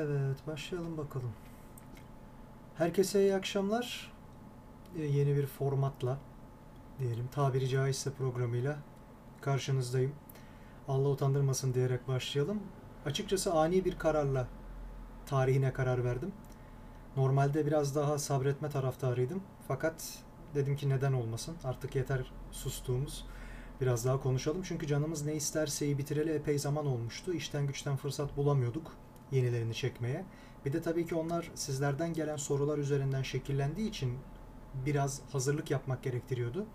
Evet, başlayalım bakalım. Herkese iyi akşamlar. Ee, yeni bir formatla diyelim, tabiri caizse programıyla karşınızdayım. Allah utandırmasın diyerek başlayalım. Açıkçası ani bir kararla tarihine karar verdim. Normalde biraz daha sabretme taraftarıydım. Fakat dedim ki neden olmasın? Artık yeter sustuğumuz. Biraz daha konuşalım. Çünkü canımız ne isterseyi bitireli epey zaman olmuştu. İşten güçten fırsat bulamıyorduk yenilerini çekmeye. Bir de tabii ki onlar sizlerden gelen sorular üzerinden şekillendiği için biraz hazırlık yapmak gerektiriyordu.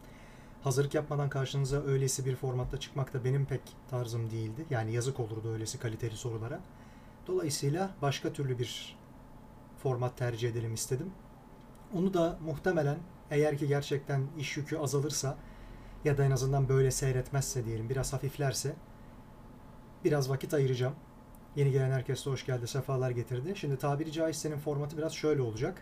Hazırlık yapmadan karşınıza öylesi bir formatta çıkmak da benim pek tarzım değildi. Yani yazık olurdu öylesi kaliteli sorulara. Dolayısıyla başka türlü bir format tercih edelim istedim. Onu da muhtemelen eğer ki gerçekten iş yükü azalırsa ya da en azından böyle seyretmezse diyelim biraz hafiflerse biraz vakit ayıracağım. Yeni gelen herkes de hoş geldi, sefalar getirdi. Şimdi tabiri caizse'nin formatı biraz şöyle olacak.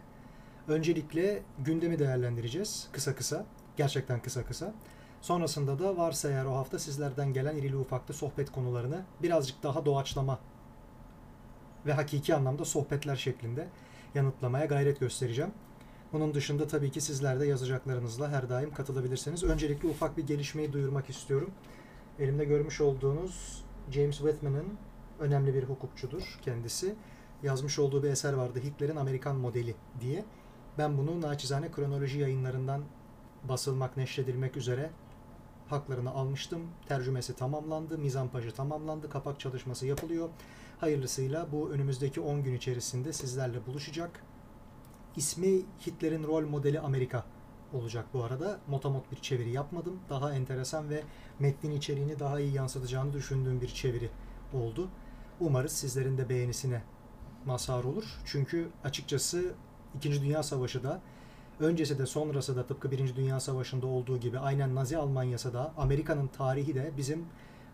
Öncelikle gündemi değerlendireceğiz kısa kısa. Gerçekten kısa kısa. Sonrasında da varsa eğer o hafta sizlerden gelen irili ufaklı sohbet konularını birazcık daha doğaçlama ve hakiki anlamda sohbetler şeklinde yanıtlamaya gayret göstereceğim. Bunun dışında tabii ki sizler de yazacaklarınızla her daim katılabilirsiniz. Öncelikle ufak bir gelişmeyi duyurmak istiyorum. Elimde görmüş olduğunuz James Whitman'ın önemli bir hukukçudur kendisi. Yazmış olduğu bir eser vardı Hitler'in Amerikan modeli diye. Ben bunu naçizane kronoloji yayınlarından basılmak, neşredilmek üzere haklarını almıştım. Tercümesi tamamlandı, mizampajı tamamlandı, kapak çalışması yapılıyor. Hayırlısıyla bu önümüzdeki 10 gün içerisinde sizlerle buluşacak. İsmi Hitler'in rol modeli Amerika olacak bu arada. Motamot bir çeviri yapmadım. Daha enteresan ve metnin içeriğini daha iyi yansıtacağını düşündüğüm bir çeviri oldu. Umarız sizlerin de beğenisine mazhar olur. Çünkü açıkçası İkinci Dünya Savaşı da öncesi de sonrası da tıpkı Birinci Dünya Savaşı'nda olduğu gibi aynen Nazi Almanya'sı da Amerika'nın tarihi de bizim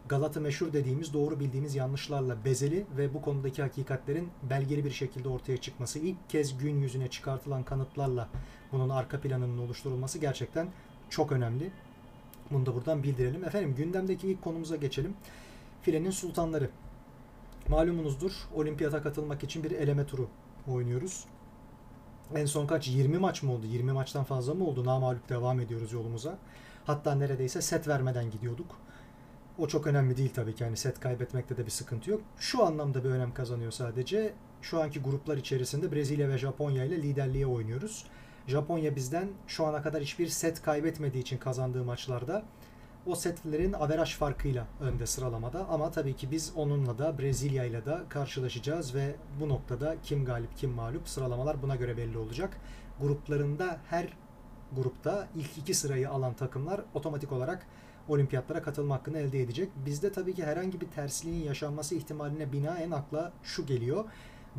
Galata meşhur dediğimiz doğru bildiğimiz yanlışlarla bezeli ve bu konudaki hakikatlerin belgeli bir şekilde ortaya çıkması, ilk kez gün yüzüne çıkartılan kanıtlarla bunun arka planının oluşturulması gerçekten çok önemli. Bunu da buradan bildirelim. Efendim gündemdeki ilk konumuza geçelim. Filenin sultanları. Malumunuzdur olimpiyata katılmak için bir eleme turu oynuyoruz. En son kaç? 20 maç mı oldu? 20 maçtan fazla mı oldu? Namalup devam ediyoruz yolumuza. Hatta neredeyse set vermeden gidiyorduk. O çok önemli değil tabii ki. Yani set kaybetmekte de bir sıkıntı yok. Şu anlamda bir önem kazanıyor sadece. Şu anki gruplar içerisinde Brezilya ve Japonya ile liderliğe oynuyoruz. Japonya bizden şu ana kadar hiçbir set kaybetmediği için kazandığı maçlarda o setlerin averaj farkıyla önde sıralamada ama tabii ki biz onunla da Brezilya ile de karşılaşacağız ve bu noktada kim galip kim mağlup sıralamalar buna göre belli olacak. Gruplarında her grupta ilk iki sırayı alan takımlar otomatik olarak olimpiyatlara katılma hakkını elde edecek. Bizde tabii ki herhangi bir tersliğin yaşanması ihtimaline binaen akla şu geliyor.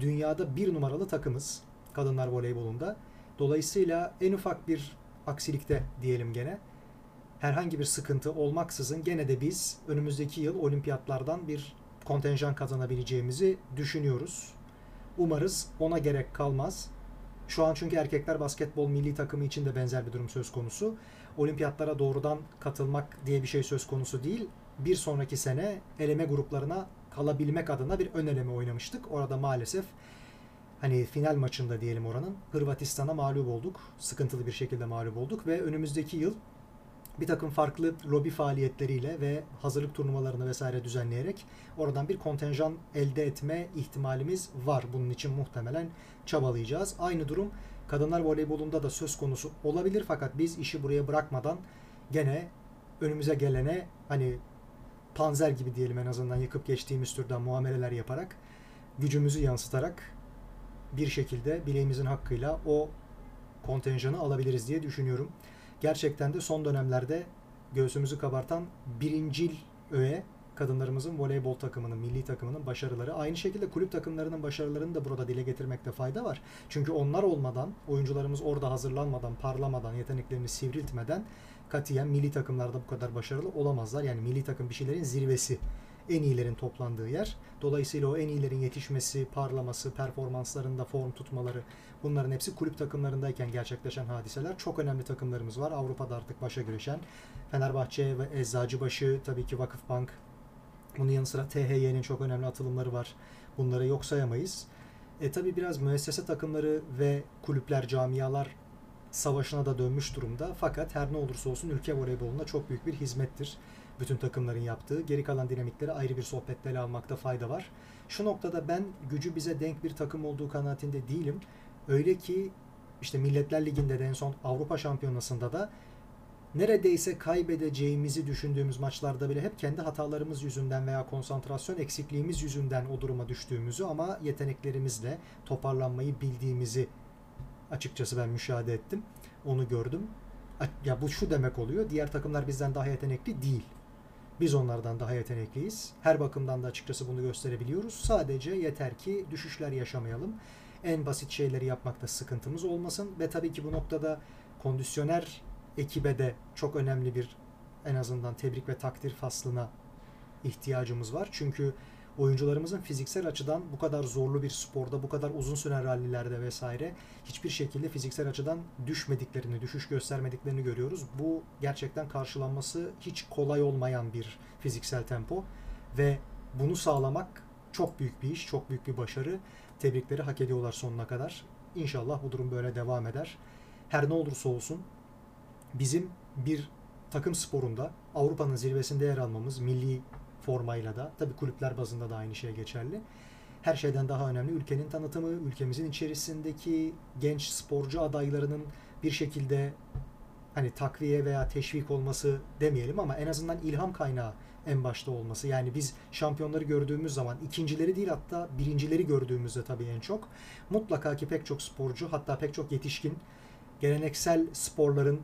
Dünyada bir numaralı takımız kadınlar voleybolunda. Dolayısıyla en ufak bir aksilikte diyelim gene herhangi bir sıkıntı olmaksızın gene de biz önümüzdeki yıl olimpiyatlardan bir kontenjan kazanabileceğimizi düşünüyoruz. Umarız ona gerek kalmaz. Şu an çünkü erkekler basketbol milli takımı için de benzer bir durum söz konusu. Olimpiyatlara doğrudan katılmak diye bir şey söz konusu değil. Bir sonraki sene eleme gruplarına kalabilmek adına bir ön eleme oynamıştık. Orada maalesef hani final maçında diyelim oranın Hırvatistan'a mağlup olduk. Sıkıntılı bir şekilde mağlup olduk ve önümüzdeki yıl bir takım farklı lobi faaliyetleriyle ve hazırlık turnuvalarını vesaire düzenleyerek oradan bir kontenjan elde etme ihtimalimiz var. Bunun için muhtemelen çabalayacağız. Aynı durum kadınlar voleybolunda da söz konusu olabilir fakat biz işi buraya bırakmadan gene önümüze gelene hani panzer gibi diyelim en azından yıkıp geçtiğimiz türden muameleler yaparak gücümüzü yansıtarak bir şekilde bileğimizin hakkıyla o kontenjanı alabiliriz diye düşünüyorum gerçekten de son dönemlerde göğsümüzü kabartan birincil öğe kadınlarımızın voleybol takımının, milli takımının başarıları. Aynı şekilde kulüp takımlarının başarılarını da burada dile getirmekte fayda var. Çünkü onlar olmadan, oyuncularımız orada hazırlanmadan, parlamadan, yeteneklerini sivriltmeden katiyen milli takımlarda bu kadar başarılı olamazlar. Yani milli takım bir şeylerin zirvesi en iyilerin toplandığı yer. Dolayısıyla o en iyilerin yetişmesi, parlaması, performanslarında form tutmaları bunların hepsi kulüp takımlarındayken gerçekleşen hadiseler. Çok önemli takımlarımız var. Avrupa'da artık başa güreşen. Fenerbahçe ve Eczacıbaşı, tabii ki Vakıfbank. Bunun yanı sıra THY'nin çok önemli atılımları var. Bunları yok sayamayız. E tabi biraz müessese takımları ve kulüpler, camialar savaşına da dönmüş durumda. Fakat her ne olursa olsun ülke voleyboluna çok büyük bir hizmettir. Bütün takımların yaptığı. Geri kalan dinamikleri ayrı bir sohbette ele almakta fayda var. Şu noktada ben gücü bize denk bir takım olduğu kanaatinde değilim. Öyle ki işte Milletler Ligi'nde de en son Avrupa Şampiyonası'nda da neredeyse kaybedeceğimizi düşündüğümüz maçlarda bile hep kendi hatalarımız yüzünden veya konsantrasyon eksikliğimiz yüzünden o duruma düştüğümüzü ama yeteneklerimizle toparlanmayı bildiğimizi açıkçası ben müşahede ettim. Onu gördüm. Ya bu şu demek oluyor. Diğer takımlar bizden daha yetenekli değil. Biz onlardan daha yetenekliyiz. Her bakımdan da açıkçası bunu gösterebiliyoruz. Sadece yeter ki düşüşler yaşamayalım. En basit şeyleri yapmakta sıkıntımız olmasın ve tabii ki bu noktada kondisyoner ekibe de çok önemli bir en azından tebrik ve takdir faslına ihtiyacımız var. Çünkü oyuncularımızın fiziksel açıdan bu kadar zorlu bir sporda, bu kadar uzun süren rallilerde vesaire hiçbir şekilde fiziksel açıdan düşmediklerini, düşüş göstermediklerini görüyoruz. Bu gerçekten karşılanması hiç kolay olmayan bir fiziksel tempo ve bunu sağlamak çok büyük bir iş, çok büyük bir başarı. Tebrikleri hak ediyorlar sonuna kadar. İnşallah bu durum böyle devam eder. Her ne olursa olsun bizim bir takım sporunda Avrupa'nın zirvesinde yer almamız milli formayla da tabii kulüpler bazında da aynı şey geçerli. Her şeyden daha önemli ülkenin tanıtımı, ülkemizin içerisindeki genç sporcu adaylarının bir şekilde hani takviye veya teşvik olması demeyelim ama en azından ilham kaynağı en başta olması. Yani biz şampiyonları gördüğümüz zaman ikincileri değil hatta birincileri gördüğümüzde tabii en çok mutlaka ki pek çok sporcu hatta pek çok yetişkin geleneksel sporların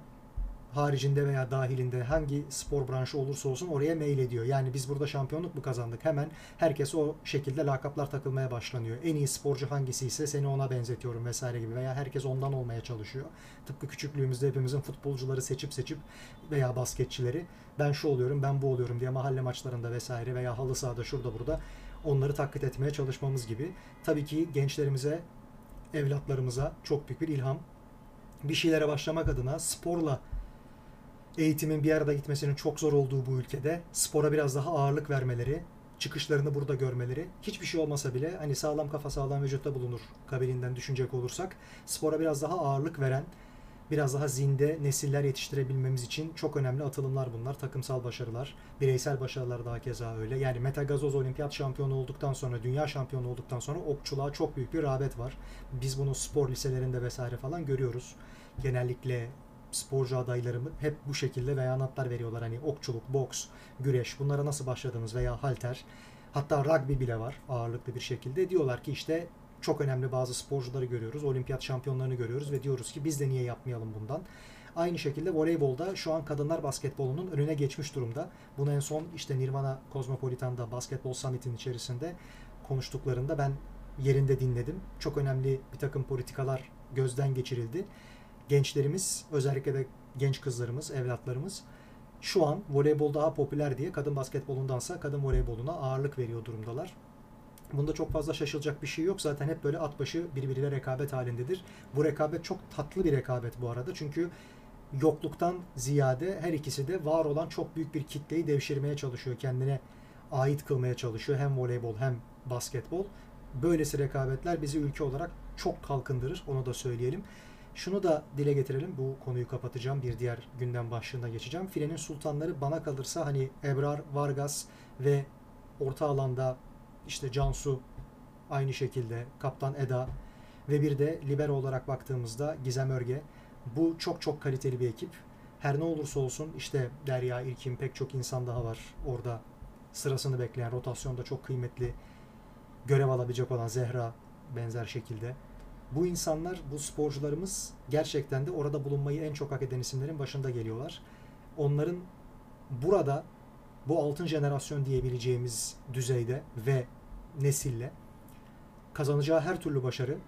haricinde veya dahilinde hangi spor branşı olursa olsun oraya mail ediyor. Yani biz burada şampiyonluk mu kazandık? Hemen herkes o şekilde lakaplar takılmaya başlanıyor. En iyi sporcu hangisi ise seni ona benzetiyorum vesaire gibi veya herkes ondan olmaya çalışıyor. Tıpkı küçüklüğümüzde hepimizin futbolcuları seçip seçip veya basketçileri ben şu oluyorum ben bu oluyorum diye mahalle maçlarında vesaire veya halı sahada şurada burada onları taklit etmeye çalışmamız gibi. Tabii ki gençlerimize, evlatlarımıza çok büyük bir ilham. Bir şeylere başlamak adına sporla eğitimin bir arada gitmesinin çok zor olduğu bu ülkede spora biraz daha ağırlık vermeleri, çıkışlarını burada görmeleri, hiçbir şey olmasa bile hani sağlam kafa sağlam vücutta bulunur kabilinden düşünecek olursak spora biraz daha ağırlık veren, biraz daha zinde nesiller yetiştirebilmemiz için çok önemli atılımlar bunlar. Takımsal başarılar, bireysel başarılar daha keza öyle. Yani Meta Gazoz olimpiyat şampiyonu olduktan sonra, dünya şampiyonu olduktan sonra okçuluğa çok büyük bir rağbet var. Biz bunu spor liselerinde vesaire falan görüyoruz. Genellikle sporcu adaylarımı hep bu şekilde beyanatlar veriyorlar. Hani okçuluk, boks, güreş bunlara nasıl başladınız veya halter. Hatta rugby bile var ağırlıklı bir şekilde. Diyorlar ki işte çok önemli bazı sporcuları görüyoruz. Olimpiyat şampiyonlarını görüyoruz ve diyoruz ki biz de niye yapmayalım bundan. Aynı şekilde voleybolda şu an kadınlar basketbolunun önüne geçmiş durumda. Bunu en son işte Nirvana Cosmopolitan'da Basketbol Summit'in içerisinde konuştuklarında ben yerinde dinledim. Çok önemli bir takım politikalar gözden geçirildi gençlerimiz özellikle de genç kızlarımız, evlatlarımız şu an voleybol daha popüler diye kadın basketbolundansa kadın voleyboluna ağırlık veriyor durumdalar. Bunda çok fazla şaşılacak bir şey yok. Zaten hep böyle at başı birbiriyle rekabet halindedir. Bu rekabet çok tatlı bir rekabet bu arada. Çünkü yokluktan ziyade her ikisi de var olan çok büyük bir kitleyi devşirmeye çalışıyor. Kendine ait kılmaya çalışıyor. Hem voleybol hem basketbol. Böylesi rekabetler bizi ülke olarak çok kalkındırır. Onu da söyleyelim. Şunu da dile getirelim. Bu konuyu kapatacağım. Bir diğer gündem başlığına geçeceğim. Filenin sultanları bana kalırsa hani Ebrar, Vargas ve orta alanda işte Cansu aynı şekilde Kaptan Eda ve bir de libero olarak baktığımızda Gizem Örge. Bu çok çok kaliteli bir ekip. Her ne olursa olsun işte Derya İlkin pek çok insan daha var orada sırasını bekleyen rotasyonda çok kıymetli görev alabilecek olan Zehra benzer şekilde. Bu insanlar, bu sporcularımız gerçekten de orada bulunmayı en çok hak eden isimlerin başında geliyorlar. Onların burada bu altın jenerasyon diyebileceğimiz düzeyde ve nesille kazanacağı her türlü başarı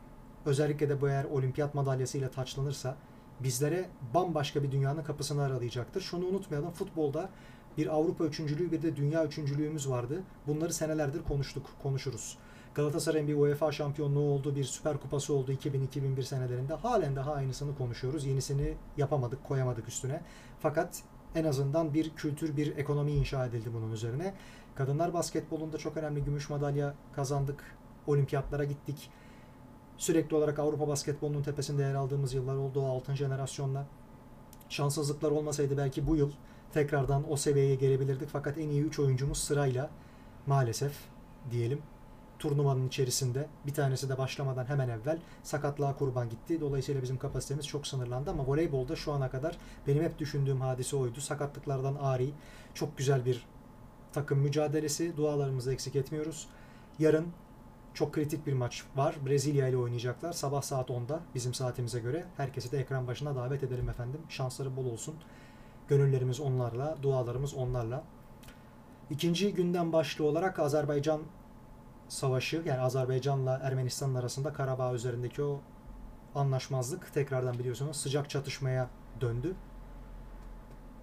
özellikle de bu eğer olimpiyat madalyasıyla taçlanırsa bizlere bambaşka bir dünyanın kapısını aralayacaktır. Şunu unutmayalım futbolda bir Avrupa üçüncülüğü bir de dünya üçüncülüğümüz vardı. Bunları senelerdir konuştuk, konuşuruz. Galatasaray'ın bir UEFA şampiyonluğu oldu, bir Süper Kupası oldu 2000-2001 senelerinde. Halen daha aynısını konuşuyoruz. Yenisini yapamadık, koyamadık üstüne. Fakat en azından bir kültür, bir ekonomi inşa edildi bunun üzerine. Kadınlar basketbolunda çok önemli gümüş madalya kazandık. Olimpiyatlara gittik. Sürekli olarak Avrupa basketbolunun tepesinde yer aldığımız yıllar oldu o altın jenerasyonla. Şanssızlıklar olmasaydı belki bu yıl tekrardan o seviyeye gelebilirdik. Fakat en iyi 3 oyuncumuz sırayla maalesef diyelim turnuvanın içerisinde. Bir tanesi de başlamadan hemen evvel sakatlığa kurban gitti. Dolayısıyla bizim kapasitemiz çok sınırlandı ama voleybolda şu ana kadar benim hep düşündüğüm hadise oydu. Sakatlıklardan ari çok güzel bir takım mücadelesi. Dualarımızı eksik etmiyoruz. Yarın çok kritik bir maç var. Brezilya ile oynayacaklar. Sabah saat 10'da bizim saatimize göre. Herkesi de ekran başına davet edelim efendim. Şansları bol olsun. Gönüllerimiz onlarla, dualarımız onlarla. İkinci günden başlı olarak Azerbaycan savaşı yani Azerbaycan'la Ermenistan'ın arasında Karabağ üzerindeki o anlaşmazlık tekrardan biliyorsunuz sıcak çatışmaya döndü.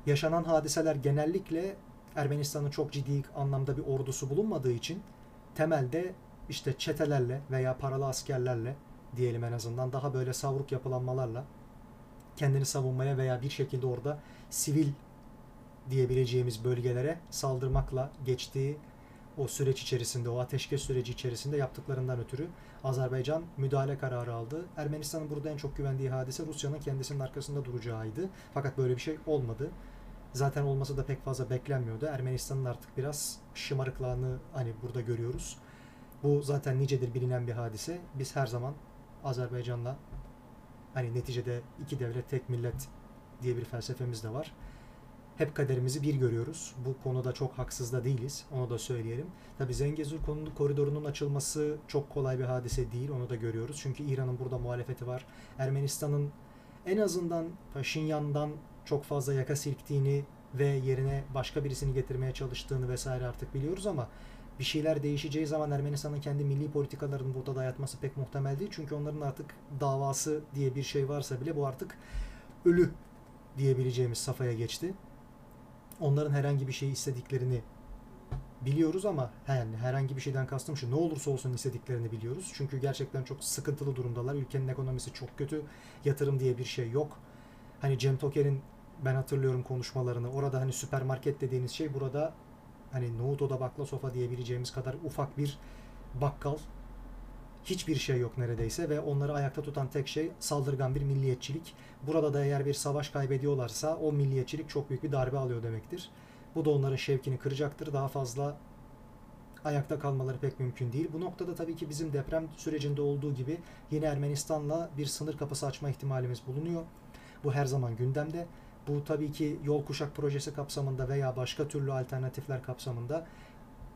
Yaşanan hadiseler genellikle Ermenistan'ın çok ciddi anlamda bir ordusu bulunmadığı için temelde işte çetelerle veya paralı askerlerle diyelim en azından daha böyle savruk yapılanmalarla kendini savunmaya veya bir şekilde orada sivil diyebileceğimiz bölgelere saldırmakla geçtiği o süreç içerisinde, o ateşkes süreci içerisinde yaptıklarından ötürü Azerbaycan müdahale kararı aldı. Ermenistan'ın burada en çok güvendiği hadise Rusya'nın kendisinin arkasında duracağıydı. Fakat böyle bir şey olmadı. Zaten olması da pek fazla beklenmiyordu. Ermenistan'ın artık biraz şımarıklığını hani burada görüyoruz. Bu zaten nicedir bilinen bir hadise. Biz her zaman Azerbaycan'la hani neticede iki devlet tek millet diye bir felsefemiz de var hep kaderimizi bir görüyoruz. Bu konuda çok haksız da değiliz. Onu da söyleyelim. Tabi Zengezur koridorunun açılması çok kolay bir hadise değil. Onu da görüyoruz. Çünkü İran'ın burada muhalefeti var. Ermenistan'ın en azından Paşinyan'dan çok fazla yaka silktiğini ve yerine başka birisini getirmeye çalıştığını vesaire artık biliyoruz ama bir şeyler değişeceği zaman Ermenistan'ın kendi milli politikalarını burada dayatması pek muhtemel değil. Çünkü onların artık davası diye bir şey varsa bile bu artık ölü diyebileceğimiz safhaya geçti onların herhangi bir şey istediklerini biliyoruz ama yani herhangi bir şeyden kastım şu ne olursa olsun istediklerini biliyoruz. Çünkü gerçekten çok sıkıntılı durumdalar. Ülkenin ekonomisi çok kötü. Yatırım diye bir şey yok. Hani Cem Toker'in ben hatırlıyorum konuşmalarını. Orada hani süpermarket dediğiniz şey burada hani nohut oda bakla sofa diyebileceğimiz kadar ufak bir bakkal hiçbir şey yok neredeyse ve onları ayakta tutan tek şey saldırgan bir milliyetçilik. Burada da eğer bir savaş kaybediyorlarsa o milliyetçilik çok büyük bir darbe alıyor demektir. Bu da onların şevkini kıracaktır. Daha fazla ayakta kalmaları pek mümkün değil. Bu noktada tabii ki bizim deprem sürecinde olduğu gibi yine Ermenistan'la bir sınır kapısı açma ihtimalimiz bulunuyor. Bu her zaman gündemde. Bu tabii ki yol kuşak projesi kapsamında veya başka türlü alternatifler kapsamında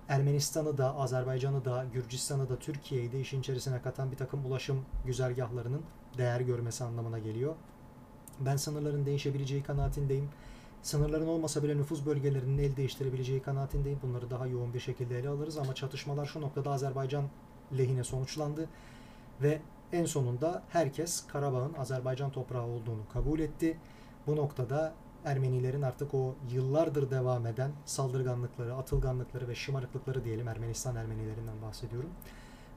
Ermenistan'ı da, Azerbaycan'ı da, Gürcistan'ı da, Türkiye'yi de işin içerisine katan bir takım ulaşım güzergahlarının değer görmesi anlamına geliyor. Ben sınırların değişebileceği kanaatindeyim. Sınırların olmasa bile nüfus bölgelerinin el değiştirebileceği kanaatindeyim. Bunları daha yoğun bir şekilde ele alırız ama çatışmalar şu noktada Azerbaycan lehine sonuçlandı ve en sonunda herkes Karabağ'ın Azerbaycan toprağı olduğunu kabul etti. Bu noktada Ermenilerin artık o yıllardır devam eden saldırganlıkları, atılganlıkları ve şımarıklıkları diyelim Ermenistan Ermenilerinden bahsediyorum.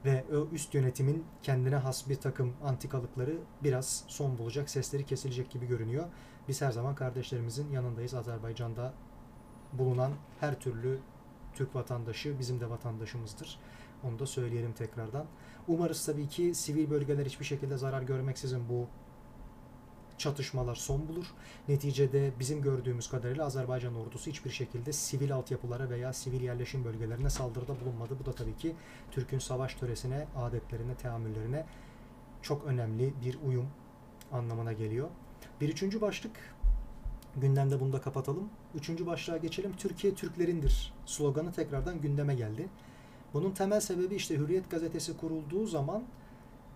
Ve o üst yönetimin kendine has bir takım antikalıkları biraz son bulacak, sesleri kesilecek gibi görünüyor. Biz her zaman kardeşlerimizin yanındayız. Azerbaycan'da bulunan her türlü Türk vatandaşı bizim de vatandaşımızdır. Onu da söyleyelim tekrardan. Umarız tabii ki sivil bölgeler hiçbir şekilde zarar görmeksizin bu çatışmalar son bulur. Neticede bizim gördüğümüz kadarıyla Azerbaycan ordusu hiçbir şekilde sivil altyapılara veya sivil yerleşim bölgelerine saldırıda bulunmadı. Bu da tabii ki Türk'ün savaş töresine, adetlerine, teamüllerine çok önemli bir uyum anlamına geliyor. Bir üçüncü başlık gündemde bunu da kapatalım. Üçüncü başlığa geçelim. Türkiye Türklerindir sloganı tekrardan gündeme geldi. Bunun temel sebebi işte Hürriyet gazetesi kurulduğu zaman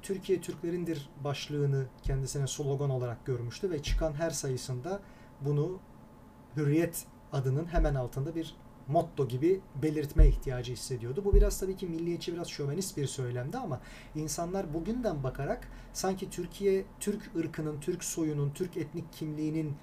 Türkiye Türklerindir başlığını kendisine slogan olarak görmüştü ve çıkan her sayısında bunu Hürriyet adının hemen altında bir motto gibi belirtme ihtiyacı hissediyordu. Bu biraz tabii ki milliyetçi, biraz şövenist bir söylemdi ama insanlar bugünden bakarak sanki Türkiye, Türk ırkının, Türk soyunun, Türk etnik kimliğinin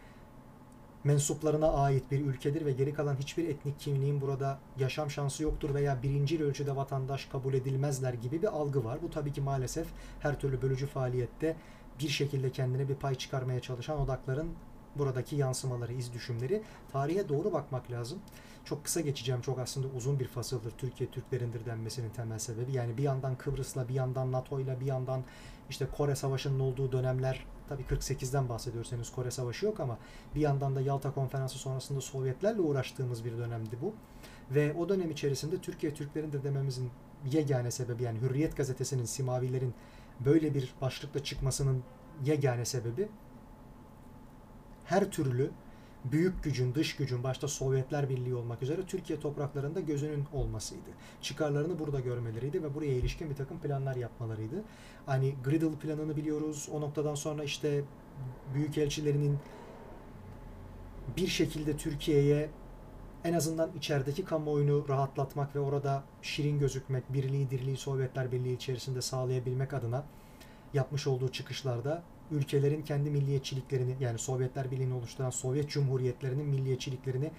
mensuplarına ait bir ülkedir ve geri kalan hiçbir etnik kimliğin burada yaşam şansı yoktur veya birinci ölçüde vatandaş kabul edilmezler gibi bir algı var. Bu tabii ki maalesef her türlü bölücü faaliyette bir şekilde kendine bir pay çıkarmaya çalışan odakların buradaki yansımaları, iz düşümleri. Tarihe doğru bakmak lazım. Çok kısa geçeceğim. Çok aslında uzun bir fasıldır Türkiye Türklerindir denmesinin temel sebebi. Yani bir yandan Kıbrıs'la, bir yandan NATO'yla, bir yandan işte Kore Savaşı'nın olduğu dönemler tabii 48'den bahsediyoruz henüz Kore Savaşı yok ama bir yandan da Yalta Konferansı sonrasında Sovyetlerle uğraştığımız bir dönemdi bu. Ve o dönem içerisinde Türkiye Türklerindir dememizin yegane sebebi yani Hürriyet gazetesinin simavilerin böyle bir başlıkla çıkmasının yegane sebebi her türlü büyük gücün, dış gücün başta Sovyetler Birliği olmak üzere Türkiye topraklarında gözünün olmasıydı. Çıkarlarını burada görmeleriydi ve buraya ilişkin bir takım planlar yapmalarıydı. Hani Griddle planını biliyoruz. O noktadan sonra işte büyükelçilerinin bir şekilde Türkiye'ye en azından içerideki kamuoyunu rahatlatmak ve orada şirin gözükmek, birliği dirliği Sovyetler Birliği içerisinde sağlayabilmek adına yapmış olduğu çıkışlarda ülkelerin kendi milliyetçiliklerini yani Sovyetler Birliği'ni oluşturan Sovyet Cumhuriyetlerinin milliyetçiliklerini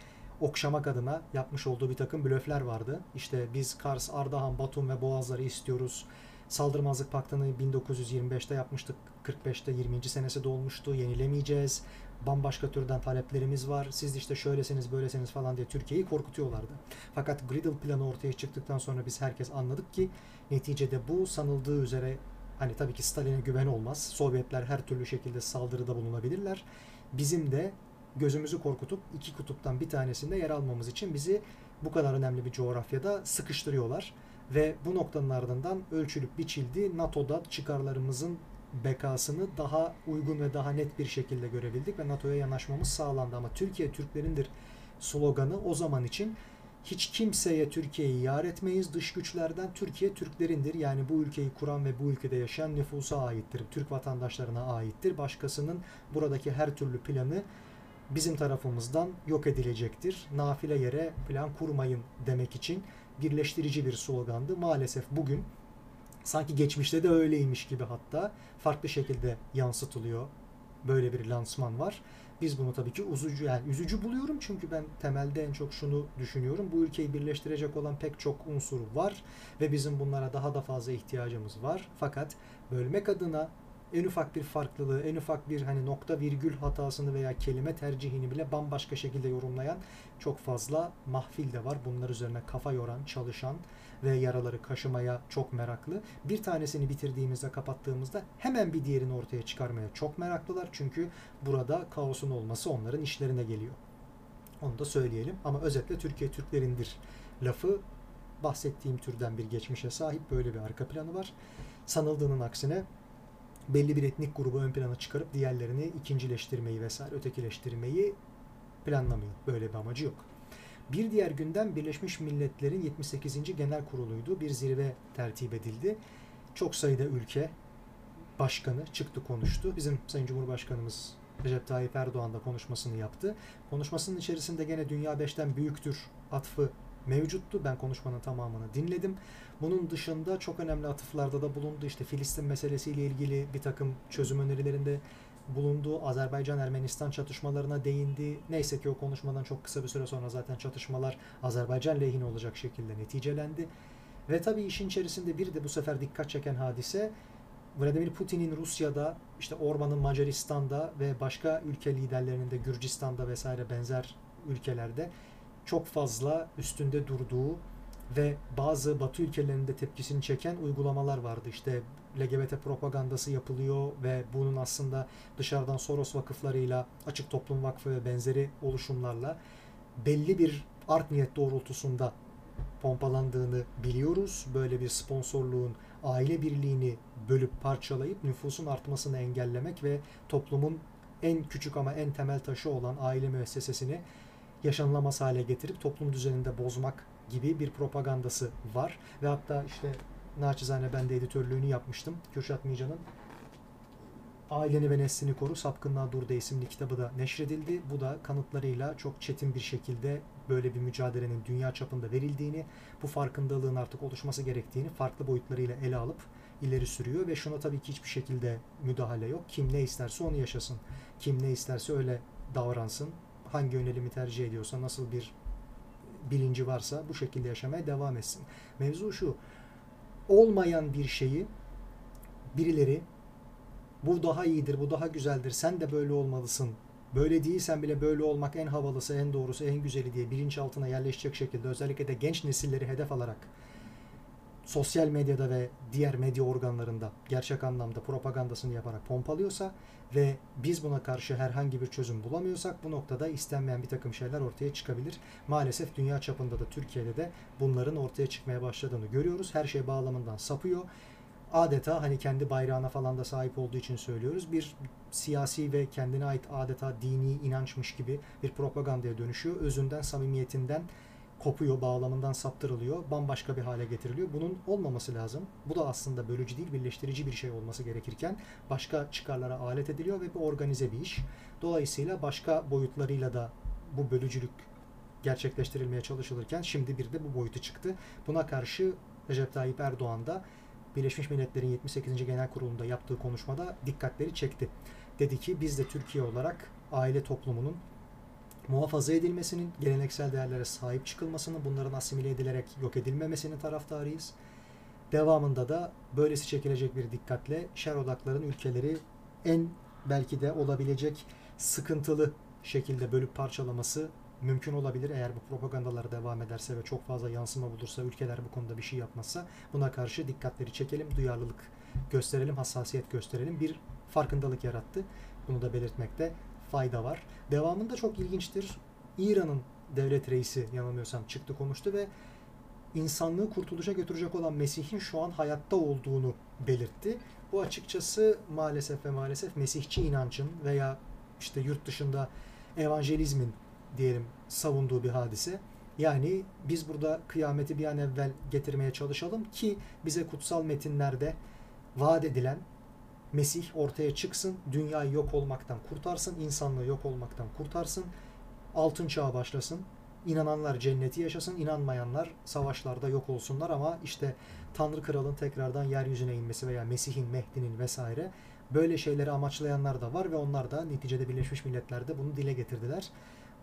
okşamak adına yapmış olduğu bir takım blöfler vardı. İşte biz Kars, Ardahan, Batum ve Boğazları istiyoruz. Saldırmazlık Paktı'nı 1925'te yapmıştık. 45'te 20. senesi dolmuştu. Yenilemeyeceğiz. Bambaşka türden taleplerimiz var. Siz işte şöylesiniz böylesiniz falan diye Türkiye'yi korkutuyorlardı. Fakat Griddle planı ortaya çıktıktan sonra biz herkes anladık ki neticede bu sanıldığı üzere Hani tabii ki Stalin'e güven olmaz. Sovyetler her türlü şekilde saldırıda bulunabilirler. Bizim de gözümüzü korkutup iki kutuptan bir tanesinde yer almamız için bizi bu kadar önemli bir coğrafyada sıkıştırıyorlar. Ve bu noktanın ardından ölçülüp biçildi. NATO'da çıkarlarımızın bekasını daha uygun ve daha net bir şekilde görebildik ve NATO'ya yanaşmamız sağlandı. Ama Türkiye Türklerindir sloganı o zaman için hiç kimseye Türkiye'yi yar etmeyiz. Dış güçlerden Türkiye Türklerindir. Yani bu ülkeyi kuran ve bu ülkede yaşayan nüfusa aittir. Türk vatandaşlarına aittir. Başkasının buradaki her türlü planı bizim tarafımızdan yok edilecektir. Nafile yere plan kurmayın demek için birleştirici bir slogandı. Maalesef bugün sanki geçmişte de öyleymiş gibi hatta farklı şekilde yansıtılıyor. Böyle bir lansman var. Biz bunu tabii ki üzücü yani üzücü buluyorum çünkü ben temelde en çok şunu düşünüyorum. Bu ülkeyi birleştirecek olan pek çok unsur var ve bizim bunlara daha da fazla ihtiyacımız var. Fakat bölmek adına en ufak bir farklılığı, en ufak bir hani nokta virgül hatasını veya kelime tercihini bile bambaşka şekilde yorumlayan çok fazla mahfil de var. Bunlar üzerine kafa yoran, çalışan ve yaraları kaşımaya çok meraklı. Bir tanesini bitirdiğimizde, kapattığımızda hemen bir diğerini ortaya çıkarmaya çok meraklılar. Çünkü burada kaosun olması onların işlerine geliyor. Onu da söyleyelim. Ama özetle Türkiye Türklerindir lafı bahsettiğim türden bir geçmişe sahip böyle bir arka planı var. Sanıldığının aksine belli bir etnik grubu ön plana çıkarıp diğerlerini ikincileştirmeyi vesaire ötekileştirmeyi planlamıyor. Böyle bir amacı yok. Bir diğer gündem Birleşmiş Milletler'in 78. Genel Kurulu'ydu. Bir zirve tertip edildi. Çok sayıda ülke başkanı çıktı konuştu. Bizim Sayın Cumhurbaşkanımız Recep Tayyip Erdoğan da konuşmasını yaptı. Konuşmasının içerisinde gene Dünya Beş'ten büyüktür atfı mevcuttu. Ben konuşmanın tamamını dinledim. Bunun dışında çok önemli atıflarda da bulundu. İşte Filistin meselesiyle ilgili bir takım çözüm önerilerinde bulunduğu Azerbaycan-Ermenistan çatışmalarına değindi. Neyse ki o konuşmadan çok kısa bir süre sonra zaten çatışmalar Azerbaycan lehine olacak şekilde neticelendi. Ve tabii işin içerisinde bir de bu sefer dikkat çeken hadise Vladimir Putin'in Rusya'da, işte Orban'ın Macaristan'da ve başka ülke liderlerinin de Gürcistan'da vesaire benzer ülkelerde çok fazla üstünde durduğu ve bazı Batı ülkelerinde tepkisini çeken uygulamalar vardı. İşte LGBT propagandası yapılıyor ve bunun aslında dışarıdan Soros vakıflarıyla, Açık Toplum Vakfı ve benzeri oluşumlarla belli bir art niyet doğrultusunda pompalandığını biliyoruz. Böyle bir sponsorluğun aile birliğini bölüp parçalayıp nüfusun artmasını engellemek ve toplumun en küçük ama en temel taşı olan aile müessesesini yaşanılamaz hale getirip toplum düzeninde bozmak gibi bir propagandası var. Ve hatta işte naçizane ben de editörlüğünü yapmıştım. Kürşat Mican'ın Aileni ve Neslini Koru Sapkınlığa Dur de isimli kitabı da neşredildi. Bu da kanıtlarıyla çok çetin bir şekilde böyle bir mücadelenin dünya çapında verildiğini, bu farkındalığın artık oluşması gerektiğini farklı boyutlarıyla ele alıp ileri sürüyor ve şuna tabii ki hiçbir şekilde müdahale yok. Kim ne isterse onu yaşasın. Kim ne isterse öyle davransın. Hangi yönelimi tercih ediyorsa, nasıl bir bilinci varsa bu şekilde yaşamaya devam etsin. Mevzu şu, olmayan bir şeyi birileri bu daha iyidir, bu daha güzeldir, sen de böyle olmalısın. Böyle değilsen bile böyle olmak en havalısı, en doğrusu, en güzeli diye bilinçaltına yerleşecek şekilde özellikle de genç nesilleri hedef alarak sosyal medyada ve diğer medya organlarında gerçek anlamda propagandasını yaparak pompalıyorsa ve biz buna karşı herhangi bir çözüm bulamıyorsak bu noktada istenmeyen bir takım şeyler ortaya çıkabilir. Maalesef dünya çapında da Türkiye'de de bunların ortaya çıkmaya başladığını görüyoruz. Her şey bağlamından sapıyor. Adeta hani kendi bayrağına falan da sahip olduğu için söylüyoruz. Bir siyasi ve kendine ait adeta dini inançmış gibi bir propagandaya dönüşüyor. Özünden, samimiyetinden kopuyor, bağlamından saptırılıyor, bambaşka bir hale getiriliyor. Bunun olmaması lazım. Bu da aslında bölücü değil, birleştirici bir şey olması gerekirken başka çıkarlara alet ediliyor ve bir organize bir iş. Dolayısıyla başka boyutlarıyla da bu bölücülük gerçekleştirilmeye çalışılırken şimdi bir de bu boyutu çıktı. Buna karşı Recep Tayyip Erdoğan da Birleşmiş Milletler'in 78. Genel Kurulu'nda yaptığı konuşmada dikkatleri çekti. Dedi ki biz de Türkiye olarak aile toplumunun muhafaza edilmesinin, geleneksel değerlere sahip çıkılmasının, bunların asimile edilerek yok edilmemesinin taraftarıyız. Devamında da böylesi çekilecek bir dikkatle şer odakların ülkeleri en belki de olabilecek sıkıntılı şekilde bölüp parçalaması mümkün olabilir. Eğer bu propagandalar devam ederse ve çok fazla yansıma bulursa, ülkeler bu konuda bir şey yapmazsa buna karşı dikkatleri çekelim, duyarlılık gösterelim, hassasiyet gösterelim. Bir farkındalık yarattı. Bunu da belirtmekte fayda var. Devamında çok ilginçtir. İran'ın devlet reisi yanılmıyorsam çıktı konuştu ve insanlığı kurtuluşa götürecek olan Mesih'in şu an hayatta olduğunu belirtti. Bu açıkçası maalesef ve maalesef Mesihçi inancın veya işte yurt dışında evangelizmin diyelim savunduğu bir hadise. Yani biz burada kıyameti bir an evvel getirmeye çalışalım ki bize kutsal metinlerde vaat edilen Mesih ortaya çıksın, dünyayı yok olmaktan kurtarsın, insanlığı yok olmaktan kurtarsın, altın çağı başlasın, inananlar cenneti yaşasın, inanmayanlar savaşlarda yok olsunlar ama işte Tanrı Kral'ın tekrardan yeryüzüne inmesi veya Mesih'in, Mehdi'nin vesaire böyle şeyleri amaçlayanlar da var ve onlar da neticede Birleşmiş Milletler'de bunu dile getirdiler.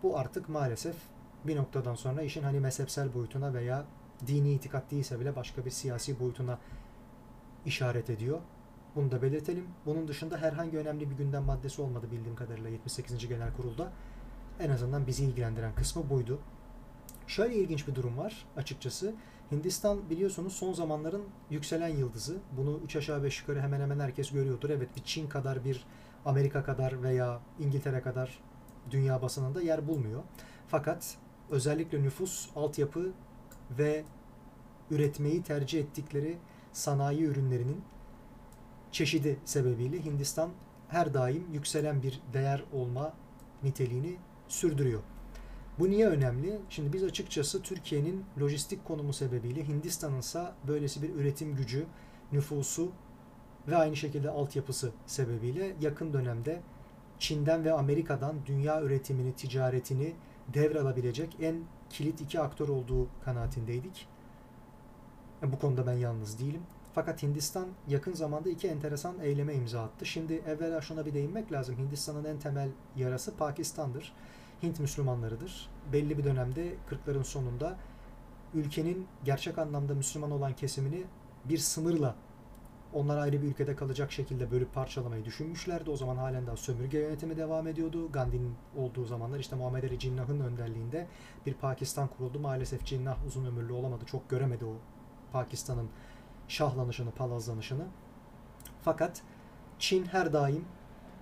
Bu artık maalesef bir noktadan sonra işin hani mezhepsel boyutuna veya dini itikat değilse bile başka bir siyasi boyutuna işaret ediyor. Bunu da belirtelim. Bunun dışında herhangi önemli bir gündem maddesi olmadı bildiğim kadarıyla 78. Genel Kurul'da. En azından bizi ilgilendiren kısmı buydu. Şöyle ilginç bir durum var açıkçası. Hindistan biliyorsunuz son zamanların yükselen yıldızı. Bunu 3 aşağı 5 yukarı hemen hemen herkes görüyordur. Evet bir Çin kadar bir Amerika kadar veya İngiltere kadar dünya basınında yer bulmuyor. Fakat özellikle nüfus, altyapı ve üretmeyi tercih ettikleri sanayi ürünlerinin çeşidi sebebiyle Hindistan her daim yükselen bir değer olma niteliğini sürdürüyor. Bu niye önemli? Şimdi biz açıkçası Türkiye'nin lojistik konumu sebebiyle Hindistan'ın ise böylesi bir üretim gücü, nüfusu ve aynı şekilde altyapısı sebebiyle yakın dönemde Çin'den ve Amerika'dan dünya üretimini, ticaretini devralabilecek en kilit iki aktör olduğu kanaatindeydik. Bu konuda ben yalnız değilim. Fakat Hindistan yakın zamanda iki enteresan eyleme imza attı. Şimdi evvela şuna bir değinmek lazım. Hindistan'ın en temel yarası Pakistan'dır. Hint Müslümanlarıdır. Belli bir dönemde 40'ların sonunda ülkenin gerçek anlamda Müslüman olan kesimini bir sınırla onlar ayrı bir ülkede kalacak şekilde bölüp parçalamayı düşünmüşlerdi. O zaman halen daha sömürge yönetimi devam ediyordu. Gandhi'nin olduğu zamanlar işte Muhammed Ali Cinnah'ın önderliğinde bir Pakistan kuruldu. Maalesef Cinnah uzun ömürlü olamadı. Çok göremedi o Pakistan'ın şahlanışını, palazlanışını. Fakat Çin her daim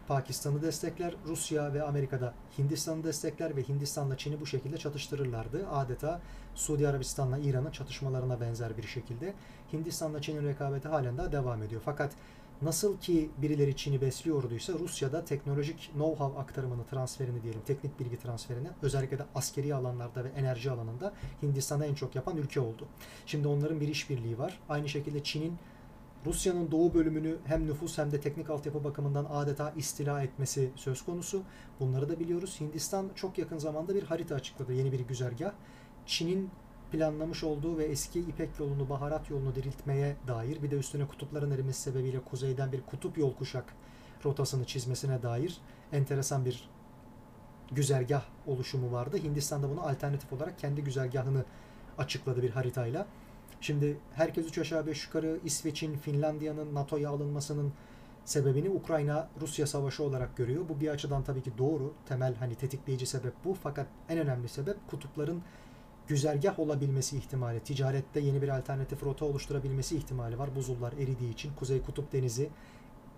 Pakistan'ı destekler, Rusya ve Amerika'da Hindistan'ı destekler ve Hindistan'la Çin'i bu şekilde çatıştırırlardı. Adeta Suudi Arabistan'la İran'ın çatışmalarına benzer bir şekilde. Hindistan'la Çin'in rekabeti halen daha devam ediyor. Fakat nasıl ki birileri Çin'i besliyorduysa Rusya'da teknolojik know-how aktarımını, transferini diyelim, teknik bilgi transferini özellikle de askeri alanlarda ve enerji alanında Hindistan'a en çok yapan ülke oldu. Şimdi onların bir işbirliği var. Aynı şekilde Çin'in Rusya'nın doğu bölümünü hem nüfus hem de teknik altyapı bakımından adeta istila etmesi söz konusu. Bunları da biliyoruz. Hindistan çok yakın zamanda bir harita açıkladı. Yeni bir güzergah. Çin'in planlamış olduğu ve eski İpek yolunu, baharat yolunu diriltmeye dair bir de üstüne kutupların erimesi sebebiyle kuzeyden bir kutup yol kuşak rotasını çizmesine dair enteresan bir güzergah oluşumu vardı. Hindistan'da bunu alternatif olarak kendi güzergahını açıkladı bir haritayla. Şimdi herkes üç aşağı beş yukarı İsveç'in, Finlandiya'nın NATO'ya alınmasının sebebini Ukrayna-Rusya savaşı olarak görüyor. Bu bir açıdan tabii ki doğru. Temel hani tetikleyici sebep bu. Fakat en önemli sebep kutupların güzergah olabilmesi ihtimali. Ticarette yeni bir alternatif rota oluşturabilmesi ihtimali var. Buzullar eridiği için, Kuzey Kutup Denizi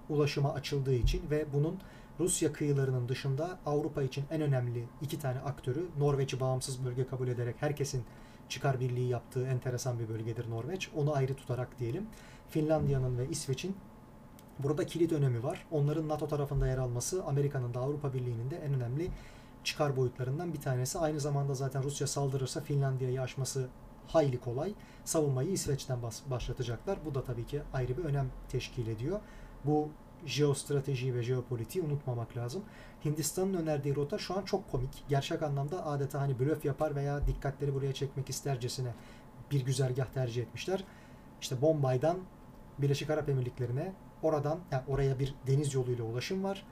ulaşıma açıldığı için ve bunun Rusya kıyılarının dışında Avrupa için en önemli iki tane aktörü Norveç'i bağımsız bölge kabul ederek herkesin çıkar birliği yaptığı enteresan bir bölgedir Norveç. Onu ayrı tutarak diyelim. Finlandiya'nın ve İsveç'in burada kilit önemi var. Onların NATO tarafında yer alması Amerika'nın da Avrupa Birliği'nin de en önemli çıkar boyutlarından bir tanesi. Aynı zamanda zaten Rusya saldırırsa Finlandiya'yı aşması hayli kolay. Savunmayı İsveç'ten başlatacaklar. Bu da tabii ki ayrı bir önem teşkil ediyor. Bu jeostrateji ve jeopolitiği unutmamak lazım. Hindistan'ın önerdiği rota şu an çok komik. Gerçek anlamda adeta hani blöf yapar veya dikkatleri buraya çekmek istercesine bir güzergah tercih etmişler. İşte Bombay'dan Birleşik Arap Emirlikleri'ne oradan yani oraya bir deniz yoluyla ulaşım var.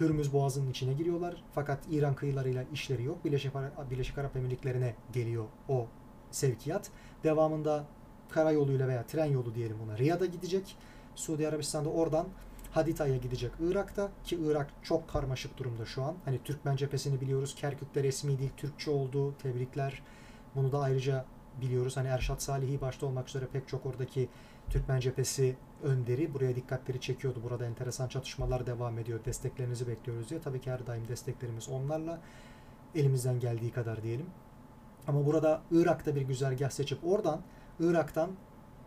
Hürmüz Boğazı'nın içine giriyorlar. Fakat İran kıyılarıyla işleri yok. Birleşik, Birleşik Arap Emirlikleri'ne geliyor o sevkiyat. Devamında karayoluyla veya tren yolu diyelim ona Riyad'a gidecek. Suudi Arabistan'da oradan Hadita'ya gidecek Irak'ta ki Irak çok karmaşık durumda şu an. Hani Türkmen cephesini biliyoruz. Kerkük'te resmi değil Türkçe oldu. Tebrikler. Bunu da ayrıca biliyoruz. Hani Erşat Salihi başta olmak üzere pek çok oradaki Türkmen cephesi önderi buraya dikkatleri çekiyordu. Burada enteresan çatışmalar devam ediyor. Desteklerinizi bekliyoruz diye. Tabii ki her daim desteklerimiz onlarla. Elimizden geldiği kadar diyelim. Ama burada Irak'ta bir güzergah seçip oradan Irak'tan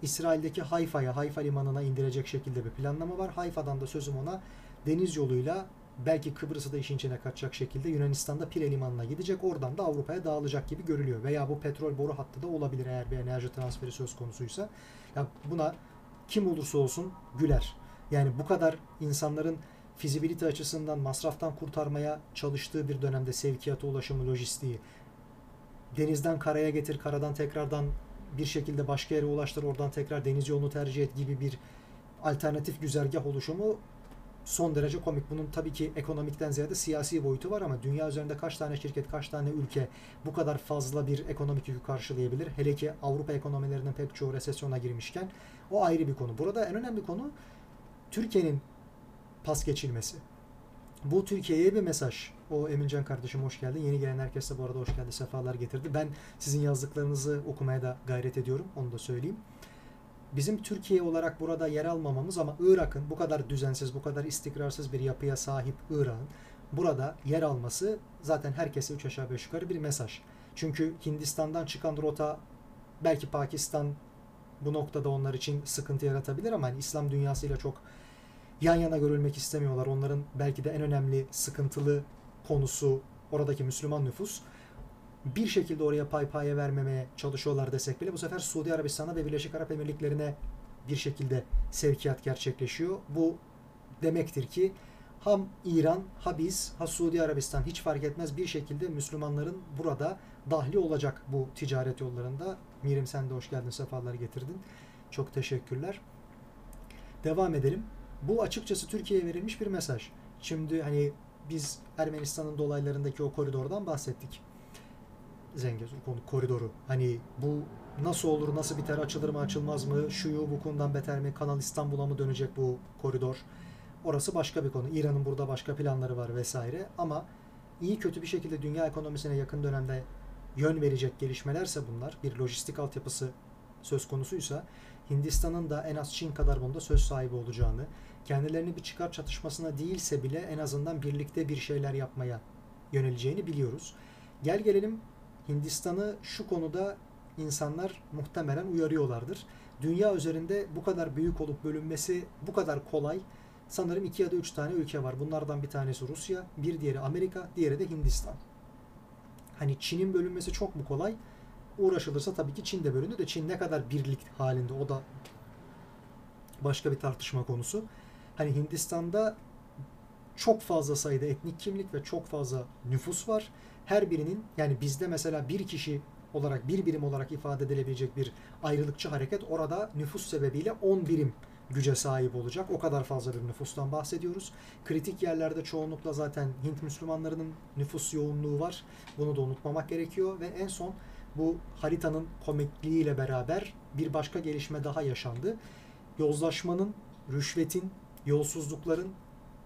İsrail'deki Hayfa'ya, Hayfa limanına indirecek şekilde bir planlama var. Hayfa'dan da sözüm ona deniz yoluyla belki Kıbrıs'ı da işin içine katacak şekilde Yunanistan'da Pire limanına gidecek. Oradan da Avrupa'ya dağılacak gibi görülüyor. Veya bu petrol boru hattı da olabilir eğer bir enerji transferi söz konusuysa. Ya buna kim olursa olsun güler. Yani bu kadar insanların fizibilite açısından masraftan kurtarmaya çalıştığı bir dönemde sevkiyatı, ulaşımı, lojistiği denizden karaya getir, karadan tekrardan bir şekilde başka yere ulaştır, oradan tekrar deniz yolunu tercih et gibi bir alternatif güzergah oluşumu son derece komik. Bunun tabii ki ekonomikten ziyade siyasi boyutu var ama dünya üzerinde kaç tane şirket, kaç tane ülke bu kadar fazla bir ekonomik yükü karşılayabilir? Hele ki Avrupa ekonomilerinin pek çoğu resesyona girmişken o ayrı bir konu. Burada en önemli konu Türkiye'nin pas geçilmesi. Bu Türkiye'ye bir mesaj. O Emincan kardeşim hoş geldin. Yeni gelen herkese bu arada hoş geldi. Sefalar getirdi. Ben sizin yazdıklarınızı okumaya da gayret ediyorum. Onu da söyleyeyim. Bizim Türkiye olarak burada yer almamamız ama Irak'ın bu kadar düzensiz, bu kadar istikrarsız bir yapıya sahip Irak'ın burada yer alması zaten herkese üç aşağı beş yukarı bir mesaj. Çünkü Hindistan'dan çıkan rota belki Pakistan bu noktada onlar için sıkıntı yaratabilir ama hani İslam dünyasıyla çok yan yana görülmek istemiyorlar. Onların belki de en önemli sıkıntılı konusu oradaki Müslüman nüfus. Bir şekilde oraya pay paya vermemeye çalışıyorlar desek bile bu sefer Suudi Arabistan'a ve Birleşik Arap Emirlikleri'ne bir şekilde sevkiyat gerçekleşiyor. Bu demektir ki ham İran, ha biz, ha Suudi Arabistan hiç fark etmez bir şekilde Müslümanların burada dahli olacak bu ticaret yollarında. Mirim sen de hoş geldin, sefalar getirdin. Çok teşekkürler. Devam edelim. Bu açıkçası Türkiye'ye verilmiş bir mesaj. Şimdi hani biz Ermenistan'ın dolaylarındaki o koridordan bahsettik. Zengezur koridoru. Hani bu nasıl olur, nasıl biter, açılır mı, açılmaz mı, şuyu bu konudan beter mi, Kanal İstanbul'a mı dönecek bu koridor? Orası başka bir konu. İran'ın burada başka planları var vesaire. Ama iyi kötü bir şekilde dünya ekonomisine yakın dönemde yön verecek gelişmelerse bunlar, bir lojistik altyapısı söz konusuysa Hindistan'ın da en az Çin kadar bunda söz sahibi olacağını, kendilerini bir çıkar çatışmasına değilse bile en azından birlikte bir şeyler yapmaya yöneleceğini biliyoruz. Gel gelelim Hindistan'ı şu konuda insanlar muhtemelen uyarıyorlardır. Dünya üzerinde bu kadar büyük olup bölünmesi bu kadar kolay. Sanırım iki ya da üç tane ülke var. Bunlardan bir tanesi Rusya, bir diğeri Amerika, diğeri de Hindistan. Hani Çin'in bölünmesi çok mu kolay? Uğraşılırsa tabii ki Çin de bölündü de Çin ne kadar birlik halinde o da başka bir tartışma konusu hani Hindistan'da çok fazla sayıda etnik kimlik ve çok fazla nüfus var. Her birinin yani bizde mesela bir kişi olarak bir birim olarak ifade edilebilecek bir ayrılıkçı hareket orada nüfus sebebiyle 10 birim güce sahip olacak. O kadar fazla bir nüfustan bahsediyoruz. Kritik yerlerde çoğunlukla zaten Hint Müslümanlarının nüfus yoğunluğu var. Bunu da unutmamak gerekiyor ve en son bu haritanın komikliğiyle beraber bir başka gelişme daha yaşandı. Yozlaşmanın, rüşvetin, yolsuzlukların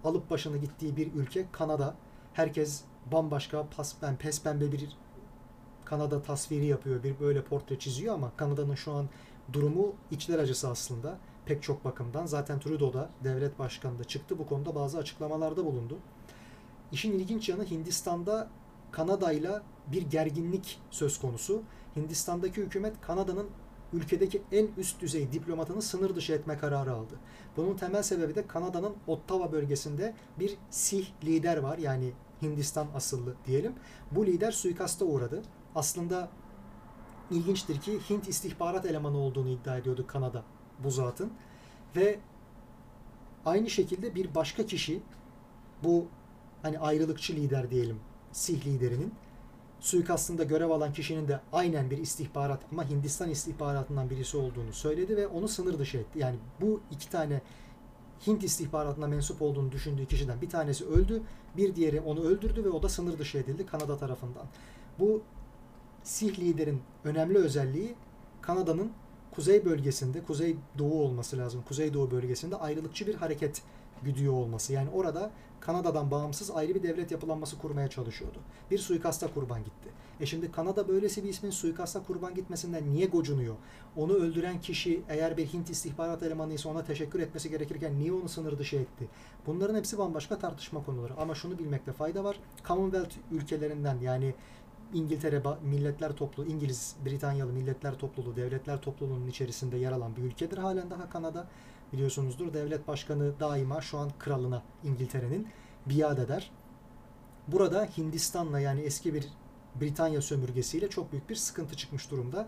alıp başını gittiği bir ülke Kanada. Herkes bambaşka pas, yani pes pembe bir Kanada tasviri yapıyor. Bir böyle portre çiziyor ama Kanada'nın şu an durumu içler acısı aslında. Pek çok bakımdan. Zaten Trudeau da devlet başkanı da çıktı bu konuda bazı açıklamalarda bulundu. İşin ilginç yanı Hindistan'da Kanada'yla bir gerginlik söz konusu. Hindistan'daki hükümet Kanada'nın ülkedeki en üst düzey diplomatını sınır dışı etme kararı aldı. Bunun temel sebebi de Kanada'nın Ottawa bölgesinde bir Sih lider var. Yani Hindistan asıllı diyelim. Bu lider suikasta uğradı. Aslında ilginçtir ki Hint istihbarat elemanı olduğunu iddia ediyordu Kanada bu zatın. Ve aynı şekilde bir başka kişi bu hani ayrılıkçı lider diyelim Sih liderinin suikastında görev alan kişinin de aynen bir istihbarat ama Hindistan istihbaratından birisi olduğunu söyledi ve onu sınır dışı etti. Yani bu iki tane Hint istihbaratına mensup olduğunu düşündüğü kişiden bir tanesi öldü, bir diğeri onu öldürdü ve o da sınır dışı edildi Kanada tarafından. Bu Sih liderin önemli özelliği Kanada'nın kuzey bölgesinde, kuzey doğu olması lazım, kuzey doğu bölgesinde ayrılıkçı bir hareket güdüyor olması. Yani orada Kanada'dan bağımsız ayrı bir devlet yapılanması kurmaya çalışıyordu. Bir suikasta kurban gitti. E şimdi Kanada böylesi bir ismin suikasta kurban gitmesinden niye gocunuyor? Onu öldüren kişi eğer bir Hint istihbarat elemanı ise ona teşekkür etmesi gerekirken niye onu sınır dışı etti? Bunların hepsi bambaşka tartışma konuları. Ama şunu bilmekte fayda var. Commonwealth ülkelerinden yani İngiltere Milletler Topluluğu, İngiliz, Britanyalı Milletler Topluluğu, Devletler Topluluğu'nun içerisinde yer alan bir ülkedir halen daha Kanada biliyorsunuzdur. Devlet başkanı daima şu an kralına İngiltere'nin biat eder. Burada Hindistan'la yani eski bir Britanya sömürgesiyle çok büyük bir sıkıntı çıkmış durumda.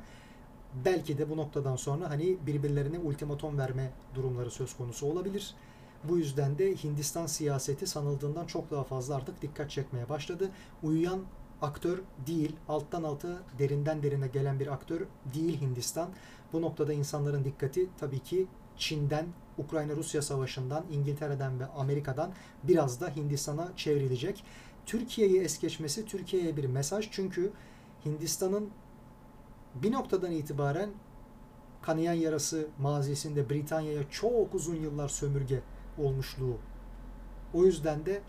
Belki de bu noktadan sonra hani birbirlerine ultimatom verme durumları söz konusu olabilir. Bu yüzden de Hindistan siyaseti sanıldığından çok daha fazla artık dikkat çekmeye başladı. Uyuyan aktör değil, alttan alta derinden derine gelen bir aktör değil Hindistan. Bu noktada insanların dikkati tabii ki Çin'den, Ukrayna-Rusya savaşından, İngiltere'den ve Amerika'dan biraz da Hindistan'a çevrilecek. Türkiye'yi es geçmesi Türkiye'ye bir mesaj çünkü Hindistan'ın bir noktadan itibaren kanayan yarası mazisinde Britanya'ya çok uzun yıllar sömürge olmuşluğu. O yüzden de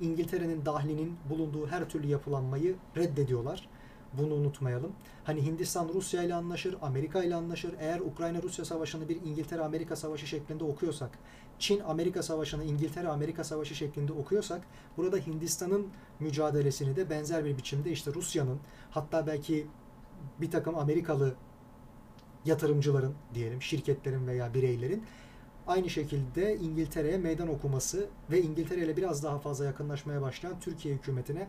İngiltere'nin dahlinin bulunduğu her türlü yapılanmayı reddediyorlar. Bunu unutmayalım. Hani Hindistan Rusya ile anlaşır, Amerika ile anlaşır. Eğer Ukrayna-Rusya savaşını bir İngiltere-Amerika savaşı şeklinde okuyorsak, Çin-Amerika savaşını İngiltere-Amerika savaşı şeklinde okuyorsak, burada Hindistan'ın mücadelesini de benzer bir biçimde işte Rusya'nın, hatta belki bir takım Amerikalı yatırımcıların diyelim, şirketlerin veya bireylerin aynı şekilde İngiltere'ye meydan okuması ve İngiltere ile biraz daha fazla yakınlaşmaya başlayan Türkiye hükümetine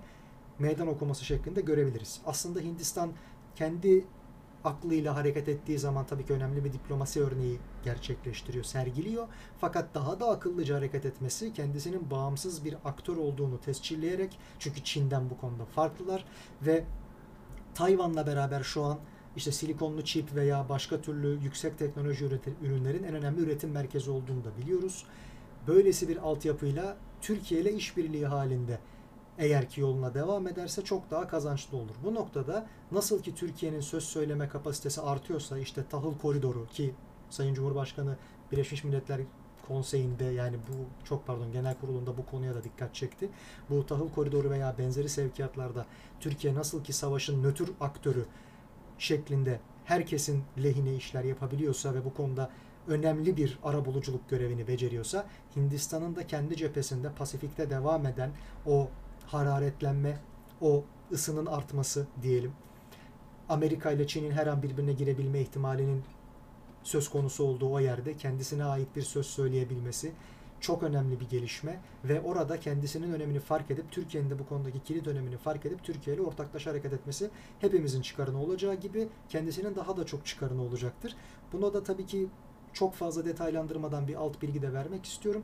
meydan okuması şeklinde görebiliriz. Aslında Hindistan kendi aklıyla hareket ettiği zaman tabii ki önemli bir diplomasi örneği gerçekleştiriyor, sergiliyor. Fakat daha da akıllıca hareket etmesi kendisinin bağımsız bir aktör olduğunu tescilleyerek çünkü Çin'den bu konuda farklılar ve Tayvan'la beraber şu an işte silikonlu çip veya başka türlü yüksek teknoloji ürünlerin en önemli üretim merkezi olduğunu da biliyoruz. Böylesi bir altyapıyla Türkiye ile işbirliği halinde eğer ki yoluna devam ederse çok daha kazançlı olur. Bu noktada nasıl ki Türkiye'nin söz söyleme kapasitesi artıyorsa işte tahıl koridoru ki Sayın Cumhurbaşkanı Birleşmiş Milletler Konseyi'nde yani bu çok pardon genel kurulunda bu konuya da dikkat çekti. Bu tahıl koridoru veya benzeri sevkiyatlarda Türkiye nasıl ki savaşın nötr aktörü şeklinde herkesin lehine işler yapabiliyorsa ve bu konuda önemli bir arabuluculuk görevini beceriyorsa Hindistan'ın da kendi cephesinde Pasifik'te devam eden o hararetlenme, o ısının artması diyelim. Amerika ile Çin'in her an birbirine girebilme ihtimalinin söz konusu olduğu o yerde kendisine ait bir söz söyleyebilmesi çok önemli bir gelişme ve orada kendisinin önemini fark edip Türkiye'nin de bu konudaki kilit önemini fark edip Türkiye ile ortaklaşa hareket etmesi hepimizin çıkarına olacağı gibi kendisinin daha da çok çıkarına olacaktır. Buna da tabii ki çok fazla detaylandırmadan bir alt bilgi de vermek istiyorum.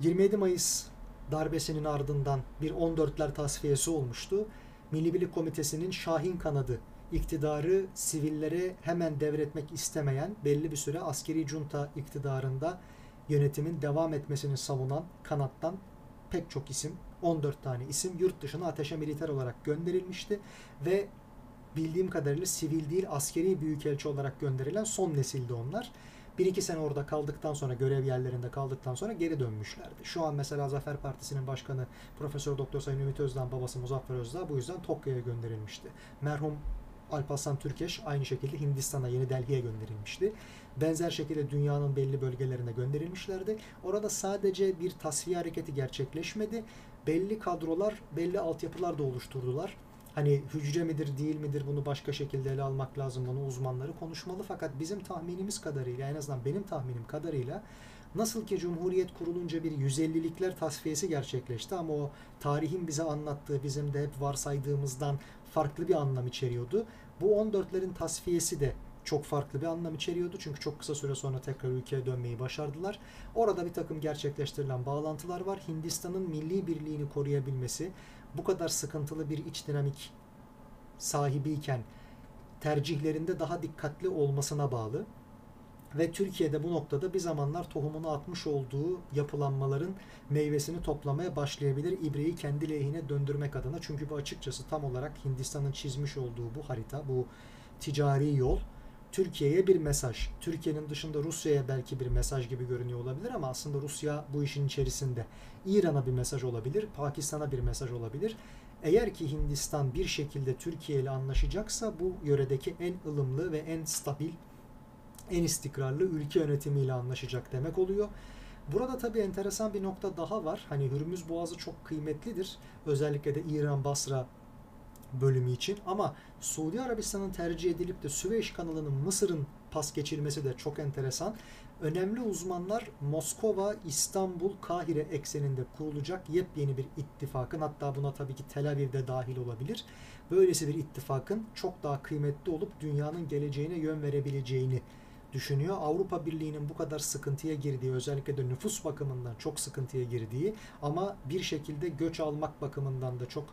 27 Mayıs darbesinin ardından bir 14'ler tasfiyesi olmuştu. Milli Birlik Komitesi'nin Şahin kanadı iktidarı sivillere hemen devretmek istemeyen belli bir süre askeri junta iktidarında yönetimin devam etmesini savunan kanattan pek çok isim 14 tane isim yurt dışına ateşe militer olarak gönderilmişti ve bildiğim kadarıyla sivil değil askeri büyükelçi olarak gönderilen son nesildi onlar. Bir iki sene orada kaldıktan sonra görev yerlerinde kaldıktan sonra geri dönmüşlerdi. Şu an mesela Zafer Partisi'nin başkanı Profesör Doktor Sayın Ümit Özdağ babası Muzaffer Özdağ bu yüzden Tokyo'ya gönderilmişti. Merhum Alparslan Türkeş aynı şekilde Hindistan'a, Yeni Delhi'ye gönderilmişti. Benzer şekilde dünyanın belli bölgelerine gönderilmişlerdi. Orada sadece bir tasfiye hareketi gerçekleşmedi. Belli kadrolar, belli altyapılar da oluşturdular. Hani hücre midir değil midir bunu başka şekilde ele almak lazım. Bunu uzmanları konuşmalı. Fakat bizim tahminimiz kadarıyla en azından benim tahminim kadarıyla Nasıl ki Cumhuriyet kurulunca bir 150'likler tasfiyesi gerçekleşti ama o tarihin bize anlattığı, bizim de hep varsaydığımızdan farklı bir anlam içeriyordu. Bu 14'lerin tasfiyesi de çok farklı bir anlam içeriyordu. Çünkü çok kısa süre sonra tekrar ülkeye dönmeyi başardılar. Orada bir takım gerçekleştirilen bağlantılar var. Hindistan'ın milli birliğini koruyabilmesi, bu kadar sıkıntılı bir iç dinamik sahibiyken tercihlerinde daha dikkatli olmasına bağlı. Ve Türkiye'de bu noktada bir zamanlar tohumunu atmış olduğu yapılanmaların meyvesini toplamaya başlayabilir. İbreyi kendi lehine döndürmek adına. Çünkü bu açıkçası tam olarak Hindistan'ın çizmiş olduğu bu harita, bu ticari yol Türkiye'ye bir mesaj. Türkiye'nin dışında Rusya'ya belki bir mesaj gibi görünüyor olabilir ama aslında Rusya bu işin içerisinde. İran'a bir mesaj olabilir, Pakistan'a bir mesaj olabilir. Eğer ki Hindistan bir şekilde Türkiye ile anlaşacaksa bu yöredeki en ılımlı ve en stabil en istikrarlı ülke yönetimiyle anlaşacak demek oluyor. Burada tabii enteresan bir nokta daha var. Hani Hürmüz Boğazı çok kıymetlidir. Özellikle de İran Basra bölümü için ama Suudi Arabistan'ın tercih edilip de Süveyş kanalının Mısır'ın pas geçirmesi de çok enteresan. Önemli uzmanlar Moskova, İstanbul, Kahire ekseninde kurulacak yepyeni bir ittifakın hatta buna tabii ki Tel Aviv de dahil olabilir. Böylesi bir ittifakın çok daha kıymetli olup dünyanın geleceğine yön verebileceğini düşünüyor. Avrupa Birliği'nin bu kadar sıkıntıya girdiği, özellikle de nüfus bakımından çok sıkıntıya girdiği ama bir şekilde göç almak bakımından da çok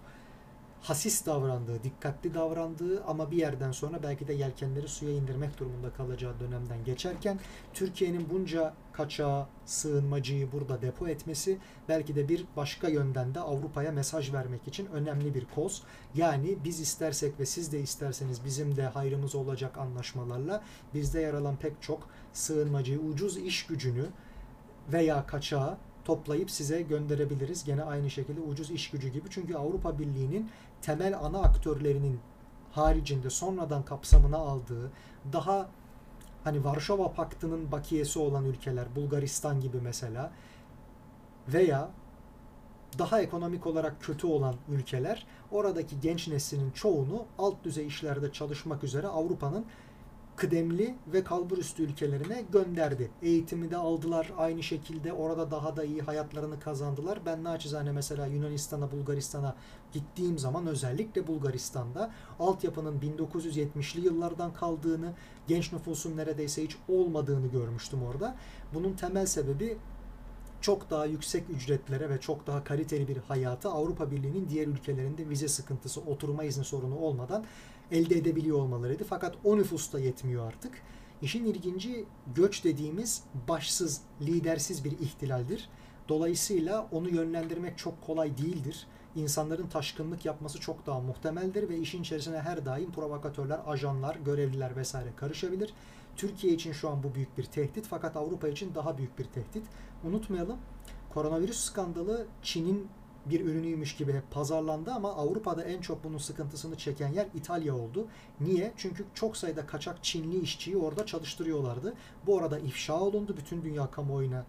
hasis davrandığı, dikkatli davrandığı ama bir yerden sonra belki de yelkenleri suya indirmek durumunda kalacağı dönemden geçerken Türkiye'nin bunca kaçağı, sığınmacıyı burada depo etmesi belki de bir başka yönden de Avrupa'ya mesaj vermek için önemli bir koz. Yani biz istersek ve siz de isterseniz bizim de hayrımız olacak anlaşmalarla bizde yer alan pek çok sığınmacıyı, ucuz iş gücünü veya kaçağı toplayıp size gönderebiliriz. Gene aynı şekilde ucuz iş gücü gibi. Çünkü Avrupa Birliği'nin temel ana aktörlerinin haricinde sonradan kapsamına aldığı daha hani Varşova Paktı'nın bakiyesi olan ülkeler Bulgaristan gibi mesela veya daha ekonomik olarak kötü olan ülkeler oradaki genç neslinin çoğunu alt düzey işlerde çalışmak üzere Avrupa'nın kıdemli ve kalburüstü ülkelerine gönderdi. Eğitimi de aldılar aynı şekilde. Orada daha da iyi hayatlarını kazandılar. Ben naçizane mesela Yunanistan'a, Bulgaristan'a gittiğim zaman özellikle Bulgaristan'da altyapının 1970'li yıllardan kaldığını, genç nüfusun neredeyse hiç olmadığını görmüştüm orada. Bunun temel sebebi çok daha yüksek ücretlere ve çok daha kaliteli bir hayatı Avrupa Birliği'nin diğer ülkelerinde vize sıkıntısı, oturma izni sorunu olmadan elde edebiliyor olmalarıydı. Fakat o nüfus da yetmiyor artık. İşin ilginci göç dediğimiz başsız, lidersiz bir ihtilaldir. Dolayısıyla onu yönlendirmek çok kolay değildir. İnsanların taşkınlık yapması çok daha muhtemeldir ve işin içerisine her daim provokatörler, ajanlar, görevliler vesaire karışabilir. Türkiye için şu an bu büyük bir tehdit fakat Avrupa için daha büyük bir tehdit. Unutmayalım koronavirüs skandalı Çin'in bir ürünüymüş gibi pazarlandı ama Avrupa'da en çok bunun sıkıntısını çeken yer İtalya oldu. Niye? Çünkü çok sayıda kaçak Çinli işçiyi orada çalıştırıyorlardı. Bu arada ifşa olundu. Bütün dünya kamuoyuna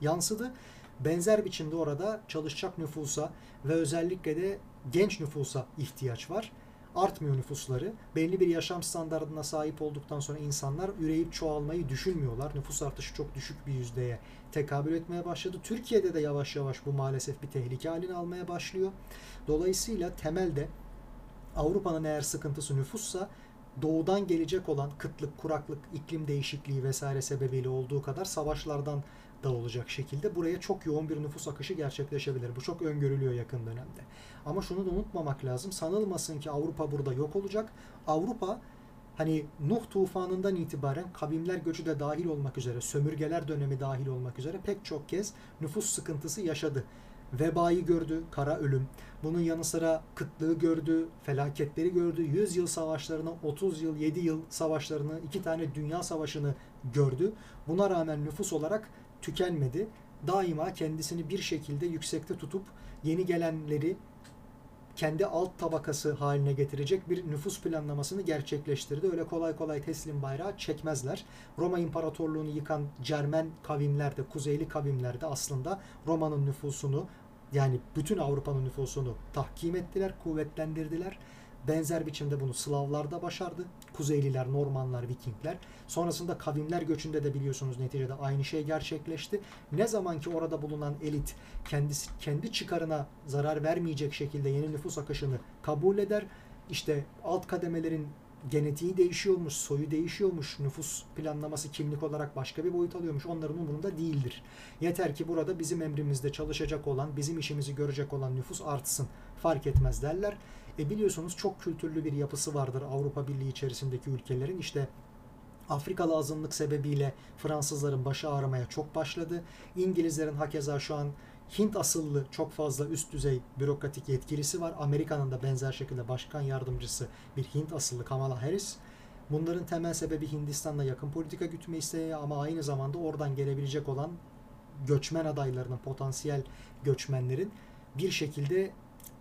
yansıdı. Benzer biçimde orada çalışacak nüfusa ve özellikle de genç nüfusa ihtiyaç var artmıyor nüfusları. Belli bir yaşam standartına sahip olduktan sonra insanlar üreyip çoğalmayı düşünmüyorlar. Nüfus artışı çok düşük bir yüzdeye tekabül etmeye başladı. Türkiye'de de yavaş yavaş bu maalesef bir tehlike halini almaya başlıyor. Dolayısıyla temelde Avrupa'nın eğer sıkıntısı nüfussa doğudan gelecek olan kıtlık, kuraklık, iklim değişikliği vesaire sebebiyle olduğu kadar savaşlardan da olacak şekilde buraya çok yoğun bir nüfus akışı gerçekleşebilir. Bu çok öngörülüyor yakın dönemde. Ama şunu da unutmamak lazım. Sanılmasın ki Avrupa burada yok olacak. Avrupa hani Nuh tufanından itibaren kavimler göçü de dahil olmak üzere, sömürgeler dönemi dahil olmak üzere pek çok kez nüfus sıkıntısı yaşadı. vebayı gördü, kara ölüm. Bunun yanı sıra kıtlığı gördü, felaketleri gördü. 100 yıl savaşlarını, 30 yıl, 7 yıl savaşlarını, iki tane dünya savaşını gördü. Buna rağmen nüfus olarak tükenmedi. Daima kendisini bir şekilde yüksekte tutup yeni gelenleri kendi alt tabakası haline getirecek bir nüfus planlamasını gerçekleştirdi. Öyle kolay kolay teslim bayrağı çekmezler. Roma İmparatorluğunu yıkan Cermen kavimlerde, kuzeyli kavimlerde aslında Roma'nın nüfusunu yani bütün Avrupa'nın nüfusunu tahkim ettiler, kuvvetlendirdiler. Benzer biçimde bunu Slavlar da başardı. Kuzeyliler, Normanlar, Vikingler. Sonrasında kavimler göçünde de biliyorsunuz neticede aynı şey gerçekleşti. Ne zaman ki orada bulunan elit kendisi kendi çıkarına zarar vermeyecek şekilde yeni nüfus akışını kabul eder. İşte alt kademelerin genetiği değişiyormuş, soyu değişiyormuş, nüfus planlaması kimlik olarak başka bir boyut alıyormuş. Onların umurunda değildir. Yeter ki burada bizim emrimizde çalışacak olan, bizim işimizi görecek olan nüfus artsın. Fark etmez derler. E biliyorsunuz çok kültürlü bir yapısı vardır Avrupa Birliği içerisindeki ülkelerin. İşte Afrikalı azınlık sebebiyle Fransızların başı ağrımaya çok başladı. İngilizlerin hakeza şu an Hint asıllı çok fazla üst düzey bürokratik yetkilisi var. Amerika'nın da benzer şekilde başkan yardımcısı bir Hint asıllı Kamala Harris. Bunların temel sebebi Hindistan'la yakın politika gütme isteği ama aynı zamanda oradan gelebilecek olan göçmen adaylarının, potansiyel göçmenlerin bir şekilde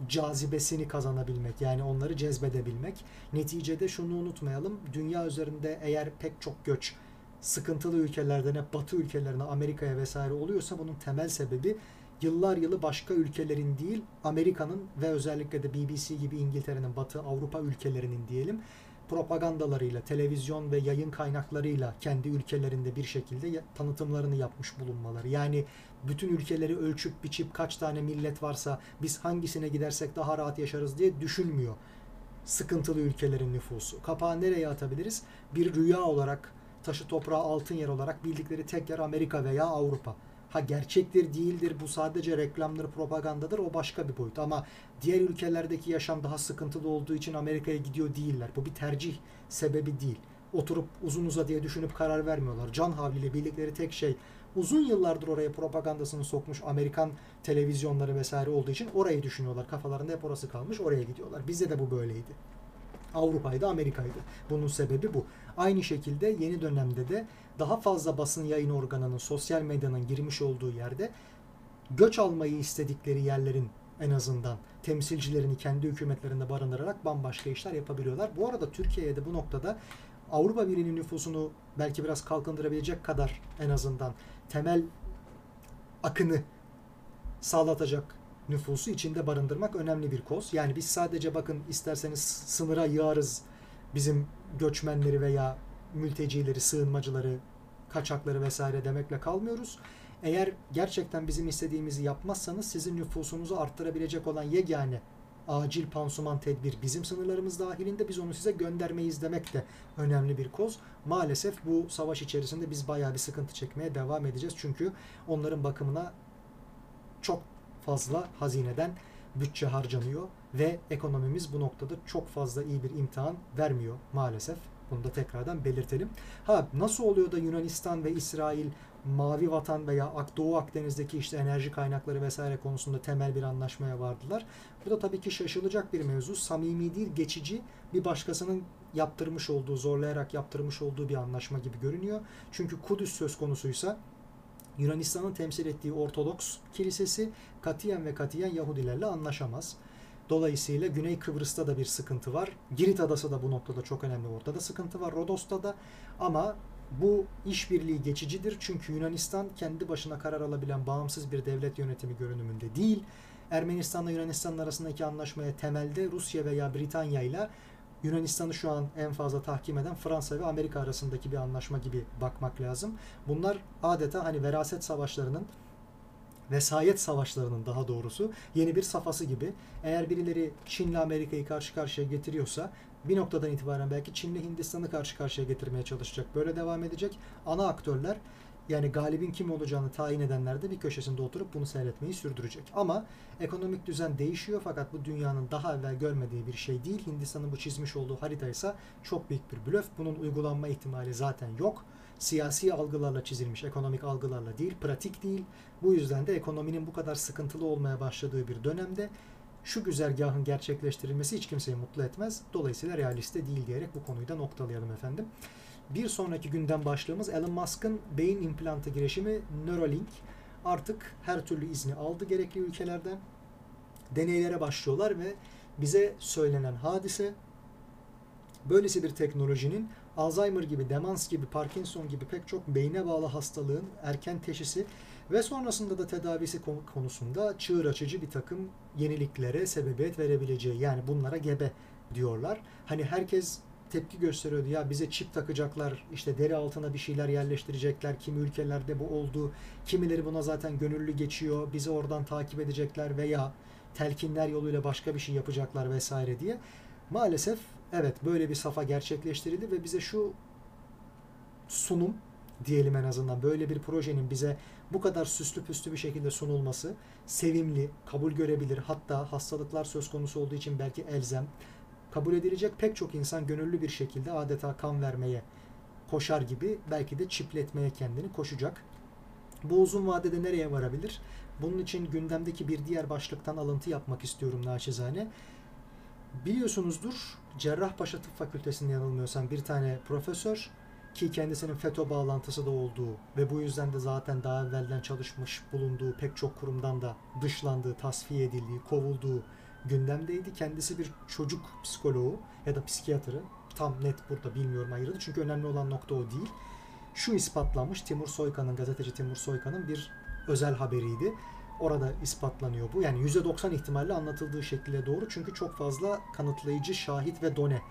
cazibesini kazanabilmek yani onları cezbedebilmek. Neticede şunu unutmayalım. Dünya üzerinde eğer pek çok göç sıkıntılı ülkelerden hep batı ülkelerine Amerika'ya vesaire oluyorsa bunun temel sebebi yıllar yılı başka ülkelerin değil Amerika'nın ve özellikle de BBC gibi İngiltere'nin batı Avrupa ülkelerinin diyelim propagandalarıyla, televizyon ve yayın kaynaklarıyla kendi ülkelerinde bir şekilde tanıtımlarını yapmış bulunmaları. Yani bütün ülkeleri ölçüp biçip kaç tane millet varsa biz hangisine gidersek daha rahat yaşarız diye düşünmüyor. Sıkıntılı ülkelerin nüfusu. Kapağı nereye atabiliriz? Bir rüya olarak, taşı toprağı altın yer olarak bildikleri tek yer Amerika veya Avrupa. Ha gerçektir değildir bu sadece reklamları propagandadır o başka bir boyut ama diğer ülkelerdeki yaşam daha sıkıntılı olduğu için Amerika'ya gidiyor değiller. Bu bir tercih sebebi değil. Oturup uzun uza diye düşünüp karar vermiyorlar. Can havliyle bildikleri tek şey uzun yıllardır oraya propagandasını sokmuş Amerikan televizyonları vesaire olduğu için orayı düşünüyorlar. Kafalarında hep orası kalmış oraya gidiyorlar. Bizde de bu böyleydi. Avrupa'ydı, Amerika'ydı. Bunun sebebi bu. Aynı şekilde yeni dönemde de daha fazla basın yayın organının, sosyal medyanın girmiş olduğu yerde göç almayı istedikleri yerlerin en azından temsilcilerini kendi hükümetlerinde barındırarak bambaşka işler yapabiliyorlar. Bu arada Türkiye'ye de bu noktada Avrupa Birliği'nin nüfusunu belki biraz kalkındırabilecek kadar en azından temel akını sağlatacak nüfusu içinde barındırmak önemli bir koz. Yani biz sadece bakın isterseniz sınıra yığarız bizim göçmenleri veya mültecileri, sığınmacıları, kaçakları vesaire demekle kalmıyoruz. Eğer gerçekten bizim istediğimizi yapmazsanız sizin nüfusunuzu arttırabilecek olan yegane acil pansuman tedbir bizim sınırlarımız dahilinde biz onu size göndermeyiz demek de önemli bir koz. Maalesef bu savaş içerisinde biz bayağı bir sıkıntı çekmeye devam edeceğiz. Çünkü onların bakımına çok fazla hazineden bütçe harcanıyor ve ekonomimiz bu noktada çok fazla iyi bir imtihan vermiyor maalesef. Bunu da tekrardan belirtelim. Ha nasıl oluyor da Yunanistan ve İsrail Mavi Vatan veya Doğu Akdeniz'deki işte enerji kaynakları vesaire konusunda temel bir anlaşmaya vardılar. Bu da tabii ki şaşılacak bir mevzu. Samimi değil, geçici bir başkasının yaptırmış olduğu, zorlayarak yaptırmış olduğu bir anlaşma gibi görünüyor. Çünkü Kudüs söz konusuysa Yunanistan'ın temsil ettiği Ortodoks kilisesi katiyen ve katiyen Yahudilerle anlaşamaz. Dolayısıyla Güney Kıbrıs'ta da bir sıkıntı var. Girit Adası da bu noktada çok önemli. Ortada sıkıntı var. Rodos'ta da ama bu işbirliği geçicidir. Çünkü Yunanistan kendi başına karar alabilen bağımsız bir devlet yönetimi görünümünde değil. Ermenistan'la Yunanistan arasındaki anlaşmaya temelde Rusya veya Britanya ile Yunanistan'ı şu an en fazla tahkim eden Fransa ve Amerika arasındaki bir anlaşma gibi bakmak lazım. Bunlar adeta hani veraset savaşlarının vesayet savaşlarının daha doğrusu yeni bir safhası gibi. Eğer birileri Çin'le Amerika'yı karşı karşıya getiriyorsa bir noktadan itibaren belki Çin'le Hindistan'ı karşı karşıya getirmeye çalışacak. Böyle devam edecek. Ana aktörler yani galibin kim olacağını tayin edenler de bir köşesinde oturup bunu seyretmeyi sürdürecek. Ama ekonomik düzen değişiyor fakat bu dünyanın daha evvel görmediği bir şey değil. Hindistan'ın bu çizmiş olduğu harita ise çok büyük bir blöf. Bunun uygulanma ihtimali zaten yok. Siyasi algılarla çizilmiş, ekonomik algılarla değil, pratik değil. Bu yüzden de ekonominin bu kadar sıkıntılı olmaya başladığı bir dönemde şu güzergahın gerçekleştirilmesi hiç kimseyi mutlu etmez. Dolayısıyla realiste değil diyerek bu konuyu da noktalayalım efendim. Bir sonraki günden başlığımız Elon Musk'ın beyin implantı girişimi Neuralink. Artık her türlü izni aldı gerekli ülkelerden. Deneylere başlıyorlar ve bize söylenen hadise böylesi bir teknolojinin Alzheimer gibi, demans gibi, Parkinson gibi pek çok beyne bağlı hastalığın erken teşhisi ve sonrasında da tedavisi konusunda çığır açıcı bir takım yeniliklere sebebiyet verebileceği yani bunlara gebe diyorlar. Hani herkes tepki gösteriyordu ya bize çip takacaklar işte deri altına bir şeyler yerleştirecekler kimi ülkelerde bu oldu kimileri buna zaten gönüllü geçiyor bizi oradan takip edecekler veya telkinler yoluyla başka bir şey yapacaklar vesaire diye maalesef evet böyle bir safa gerçekleştirildi ve bize şu sunum diyelim en azından böyle bir projenin bize bu kadar süslü püslü bir şekilde sunulması sevimli, kabul görebilir hatta hastalıklar söz konusu olduğu için belki elzem kabul edilecek pek çok insan gönüllü bir şekilde adeta kan vermeye koşar gibi belki de çipletmeye kendini koşacak. Bu uzun vadede nereye varabilir? Bunun için gündemdeki bir diğer başlıktan alıntı yapmak istiyorum naçizane. Biliyorsunuzdur Cerrahpaşa Tıp Fakültesi'nde yanılmıyorsam bir tane profesör ki kendisinin FETÖ bağlantısı da olduğu ve bu yüzden de zaten daha evvelden çalışmış bulunduğu pek çok kurumdan da dışlandığı, tasfiye edildiği, kovulduğu gündemdeydi. Kendisi bir çocuk psikoloğu ya da psikiyatrı. Tam net burada bilmiyorum ayrıldı. Çünkü önemli olan nokta o değil. Şu ispatlanmış Timur Soykan'ın, gazeteci Timur Soykan'ın bir özel haberiydi. Orada ispatlanıyor bu. Yani %90 ihtimalle anlatıldığı şekilde doğru. Çünkü çok fazla kanıtlayıcı şahit ve done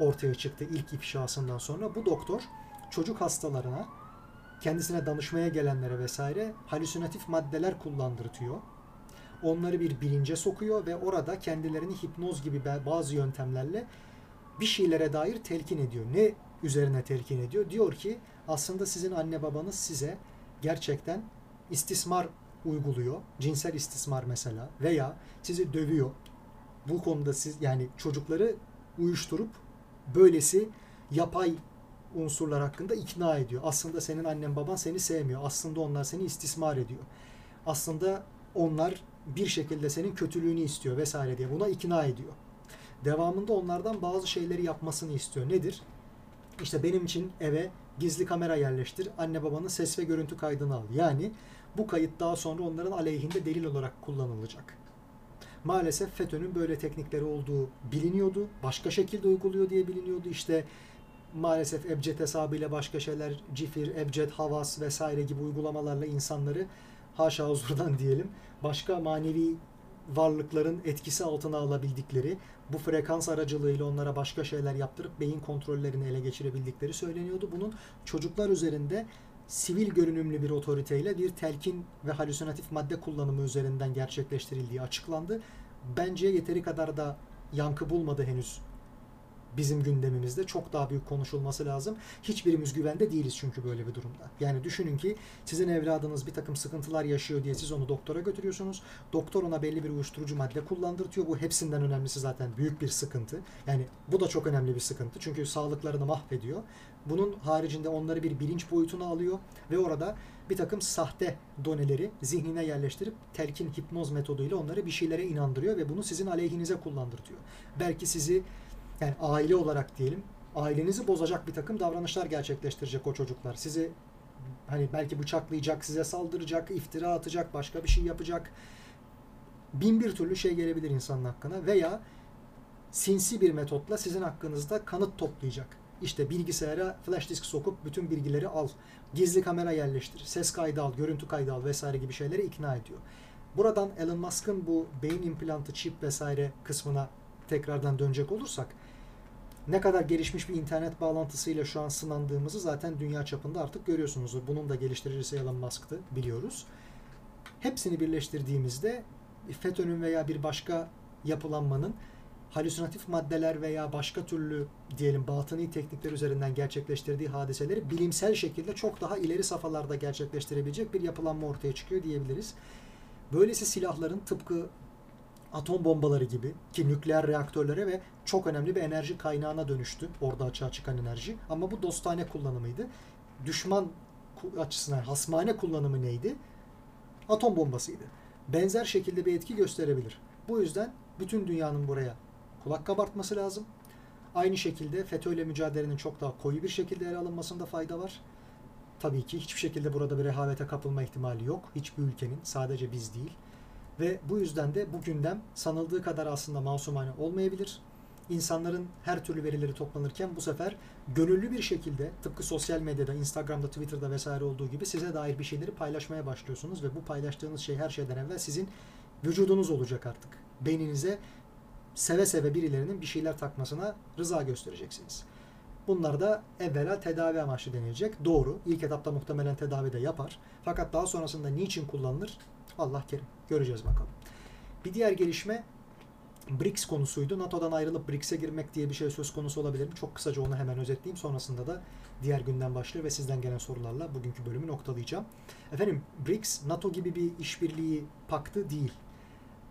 ortaya çıktı ilk ifşasından sonra. Bu doktor çocuk hastalarına kendisine danışmaya gelenlere vesaire halüsinatif maddeler kullandırtıyor. Onları bir bilince sokuyor ve orada kendilerini hipnoz gibi bazı yöntemlerle bir şeylere dair telkin ediyor. Ne üzerine telkin ediyor? Diyor ki aslında sizin anne babanız size gerçekten istismar uyguluyor. Cinsel istismar mesela veya sizi dövüyor. Bu konuda siz yani çocukları uyuşturup böylesi yapay unsurlar hakkında ikna ediyor. Aslında senin annen baban seni sevmiyor. Aslında onlar seni istismar ediyor. Aslında onlar bir şekilde senin kötülüğünü istiyor vesaire diye buna ikna ediyor. Devamında onlardan bazı şeyleri yapmasını istiyor. Nedir? İşte benim için eve gizli kamera yerleştir. Anne babanın ses ve görüntü kaydını al. Yani bu kayıt daha sonra onların aleyhinde delil olarak kullanılacak. Maalesef FETÖ'nün böyle teknikleri olduğu biliniyordu. Başka şekilde uyguluyor diye biliniyordu. İşte maalesef Ebced hesabıyla başka şeyler, Cifir, Ebced, Havas vesaire gibi uygulamalarla insanları haşa huzurdan diyelim başka manevi varlıkların etkisi altına alabildikleri, bu frekans aracılığıyla onlara başka şeyler yaptırıp beyin kontrollerini ele geçirebildikleri söyleniyordu. Bunun çocuklar üzerinde sivil görünümlü bir otoriteyle bir telkin ve halüsinatif madde kullanımı üzerinden gerçekleştirildiği açıklandı. Bence yeteri kadar da yankı bulmadı henüz bizim gündemimizde çok daha büyük konuşulması lazım. Hiçbirimiz güvende değiliz çünkü böyle bir durumda. Yani düşünün ki sizin evladınız bir takım sıkıntılar yaşıyor diye siz onu doktora götürüyorsunuz. Doktor ona belli bir uyuşturucu madde kullandırtıyor. Bu hepsinden önemlisi zaten büyük bir sıkıntı. Yani bu da çok önemli bir sıkıntı. Çünkü sağlıklarını mahvediyor. Bunun haricinde onları bir bilinç boyutuna alıyor ve orada bir takım sahte doneleri zihnine yerleştirip telkin hipnoz metoduyla onları bir şeylere inandırıyor ve bunu sizin aleyhinize kullandırtıyor. Belki sizi yani aile olarak diyelim ailenizi bozacak bir takım davranışlar gerçekleştirecek o çocuklar. Sizi hani belki bıçaklayacak, size saldıracak, iftira atacak, başka bir şey yapacak. Bin bir türlü şey gelebilir insanın hakkına veya sinsi bir metotla sizin hakkınızda kanıt toplayacak. İşte bilgisayara flash disk sokup bütün bilgileri al. Gizli kamera yerleştir. Ses kaydı al, görüntü kaydı al vesaire gibi şeyleri ikna ediyor. Buradan Elon Musk'ın bu beyin implantı, çip vesaire kısmına tekrardan dönecek olursak ne kadar gelişmiş bir internet bağlantısıyla şu an sınandığımızı zaten dünya çapında artık görüyorsunuz. Bunun da geliştiricisi Elon Musk'tı biliyoruz. Hepsini birleştirdiğimizde FETÖ'nün veya bir başka yapılanmanın halüsinatif maddeler veya başka türlü diyelim batıni teknikler üzerinden gerçekleştirdiği hadiseleri bilimsel şekilde çok daha ileri safhalarda gerçekleştirebilecek bir yapılanma ortaya çıkıyor diyebiliriz. Böylesi silahların tıpkı atom bombaları gibi ki nükleer reaktörlere ve çok önemli bir enerji kaynağına dönüştü. Orada açığa çıkan enerji. Ama bu dostane kullanımıydı. düşman açısından hasmane kullanımı neydi? Atom bombasıydı. Benzer şekilde bir etki gösterebilir. Bu yüzden bütün dünyanın buraya kulak kabartması lazım. Aynı şekilde FETÖ ile mücadelenin çok daha koyu bir şekilde ele alınmasında fayda var. Tabii ki hiçbir şekilde burada bir rehavete kapılma ihtimali yok. Hiçbir ülkenin, sadece biz değil. Ve bu yüzden de bu gündem sanıldığı kadar aslında masumane olmayabilir. İnsanların her türlü verileri toplanırken bu sefer gönüllü bir şekilde tıpkı sosyal medyada, Instagram'da, Twitter'da vesaire olduğu gibi size dair bir şeyleri paylaşmaya başlıyorsunuz ve bu paylaştığınız şey her şeyden evvel sizin vücudunuz olacak artık. Beyninize seve seve birilerinin bir şeyler takmasına rıza göstereceksiniz. Bunlar da evvela tedavi amaçlı denilecek. Doğru. İlk etapta muhtemelen tedavi de yapar. Fakat daha sonrasında niçin kullanılır? Allah kerim. Göreceğiz bakalım. Bir diğer gelişme BRICS konusuydu. NATO'dan ayrılıp BRICS'e girmek diye bir şey söz konusu olabilir mi? Çok kısaca onu hemen özetleyeyim. Sonrasında da diğer günden başlıyor ve sizden gelen sorularla bugünkü bölümü noktalayacağım. Efendim BRICS NATO gibi bir işbirliği paktı değil.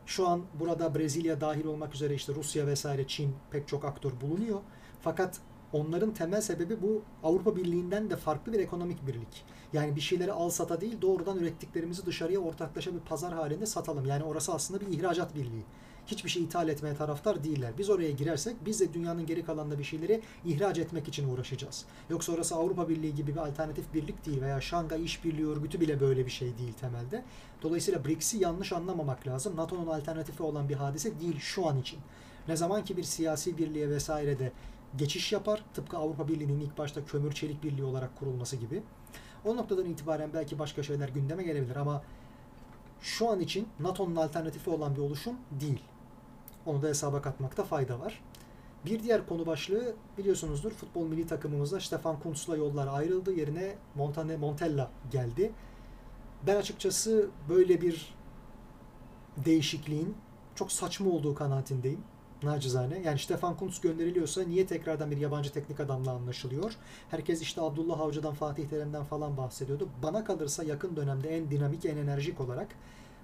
Şu an burada Brezilya dahil olmak üzere işte Rusya vesaire Çin pek çok aktör bulunuyor. Fakat onların temel sebebi bu Avrupa Birliği'nden de farklı bir ekonomik birlik. Yani bir şeyleri al sata değil doğrudan ürettiklerimizi dışarıya ortaklaşa bir pazar halinde satalım. Yani orası aslında bir ihracat birliği. Hiçbir şey ithal etmeye taraftar değiller. Biz oraya girersek biz de dünyanın geri kalanında bir şeyleri ihraç etmek için uğraşacağız. Yoksa orası Avrupa Birliği gibi bir alternatif birlik değil veya Şangay İşbirliği Örgütü bile böyle bir şey değil temelde. Dolayısıyla BRICS'i yanlış anlamamak lazım. NATO'nun alternatifi olan bir hadise değil şu an için. Ne zaman ki bir siyasi birliğe vesaire de geçiş yapar. Tıpkı Avrupa Birliği'nin ilk başta kömür çelik birliği olarak kurulması gibi. O noktadan itibaren belki başka şeyler gündeme gelebilir ama şu an için NATO'nun alternatifi olan bir oluşum değil. Onu da hesaba katmakta fayda var. Bir diğer konu başlığı biliyorsunuzdur futbol milli takımımızda Stefan Kuntz'la yollar ayrıldı. Yerine Montane Montella geldi. Ben açıkçası böyle bir değişikliğin çok saçma olduğu kanaatindeyim. Nacizane. Yani Stefan Kuntz gönderiliyorsa niye tekrardan bir yabancı teknik adamla anlaşılıyor? Herkes işte Abdullah Avcı'dan, Fatih Terim'den falan bahsediyordu. Bana kalırsa yakın dönemde en dinamik, en enerjik olarak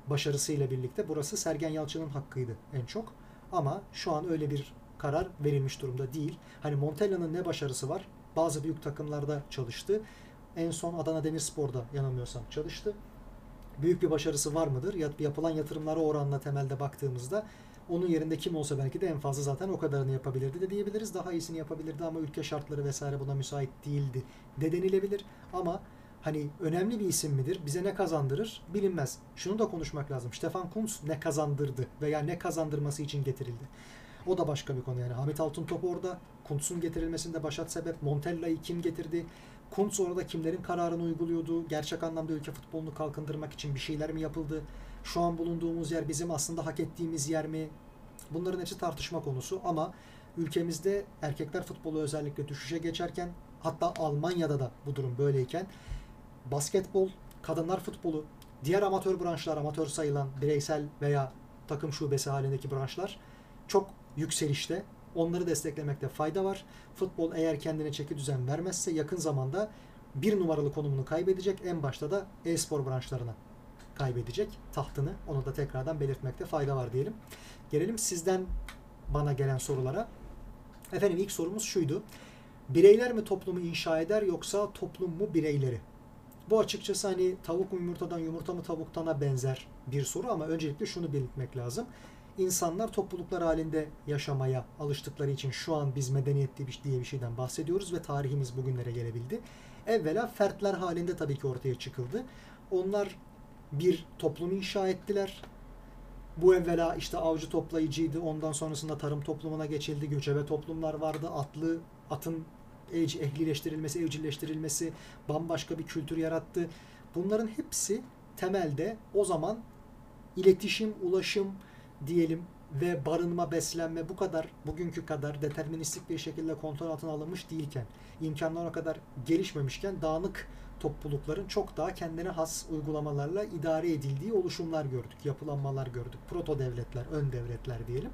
başarısıyla birlikte burası Sergen Yalçın'ın hakkıydı en çok. Ama şu an öyle bir karar verilmiş durumda değil. Hani Montella'nın ne başarısı var? Bazı büyük takımlarda çalıştı. En son Adana Demirspor'da yanılmıyorsam çalıştı. Büyük bir başarısı var mıdır? Yapılan yatırımlara oranla temelde baktığımızda onun yerinde kim olsa belki de en fazla zaten o kadarını yapabilirdi de diyebiliriz. Daha iyisini yapabilirdi ama ülke şartları vesaire buna müsait değildi de denilebilir. Ama hani önemli bir isim midir? Bize ne kazandırır? Bilinmez. Şunu da konuşmak lazım. Stefan Kuntz ne kazandırdı veya ne kazandırması için getirildi? O da başka bir konu yani. Hamit Altıntop orada. Kuntz'un getirilmesinde başat sebep. Montella'yı kim getirdi? Kuntz orada kimlerin kararını uyguluyordu? Gerçek anlamda ülke futbolunu kalkındırmak için bir şeyler mi yapıldı? Şu an bulunduğumuz yer bizim aslında hak ettiğimiz yer mi? Bunların hepsi tartışma konusu ama ülkemizde erkekler futbolu özellikle düşüşe geçerken hatta Almanya'da da bu durum böyleyken basketbol, kadınlar futbolu, diğer amatör branşlar, amatör sayılan bireysel veya takım şubesi halindeki branşlar çok yükselişte. Onları desteklemekte fayda var. Futbol eğer kendine çeki düzen vermezse yakın zamanda bir numaralı konumunu kaybedecek. En başta da e-spor branşlarına kaybedecek tahtını. Onu da tekrardan belirtmekte fayda var diyelim. Gelelim sizden bana gelen sorulara. Efendim ilk sorumuz şuydu. Bireyler mi toplumu inşa eder yoksa toplum mu bireyleri? Bu açıkçası hani tavuk mu yumurtadan yumurta mı tavuktana benzer bir soru ama öncelikle şunu belirtmek lazım. İnsanlar topluluklar halinde yaşamaya alıştıkları için şu an biz medeniyet diye bir şeyden bahsediyoruz ve tarihimiz bugünlere gelebildi. Evvela fertler halinde tabii ki ortaya çıkıldı. Onlar bir toplum inşa ettiler. Bu evvela işte avcı toplayıcıydı. Ondan sonrasında tarım toplumuna geçildi. Göçebe toplumlar vardı. Atlı, atın ehlileştirilmesi, evcilleştirilmesi bambaşka bir kültür yarattı. Bunların hepsi temelde o zaman iletişim, ulaşım diyelim ve barınma, beslenme bu kadar bugünkü kadar deterministik bir şekilde kontrol altına alınmış değilken, imkanlar o kadar gelişmemişken dağınık toplulukların çok daha kendine has uygulamalarla idare edildiği oluşumlar gördük, yapılanmalar gördük. Proto devletler, ön devletler diyelim.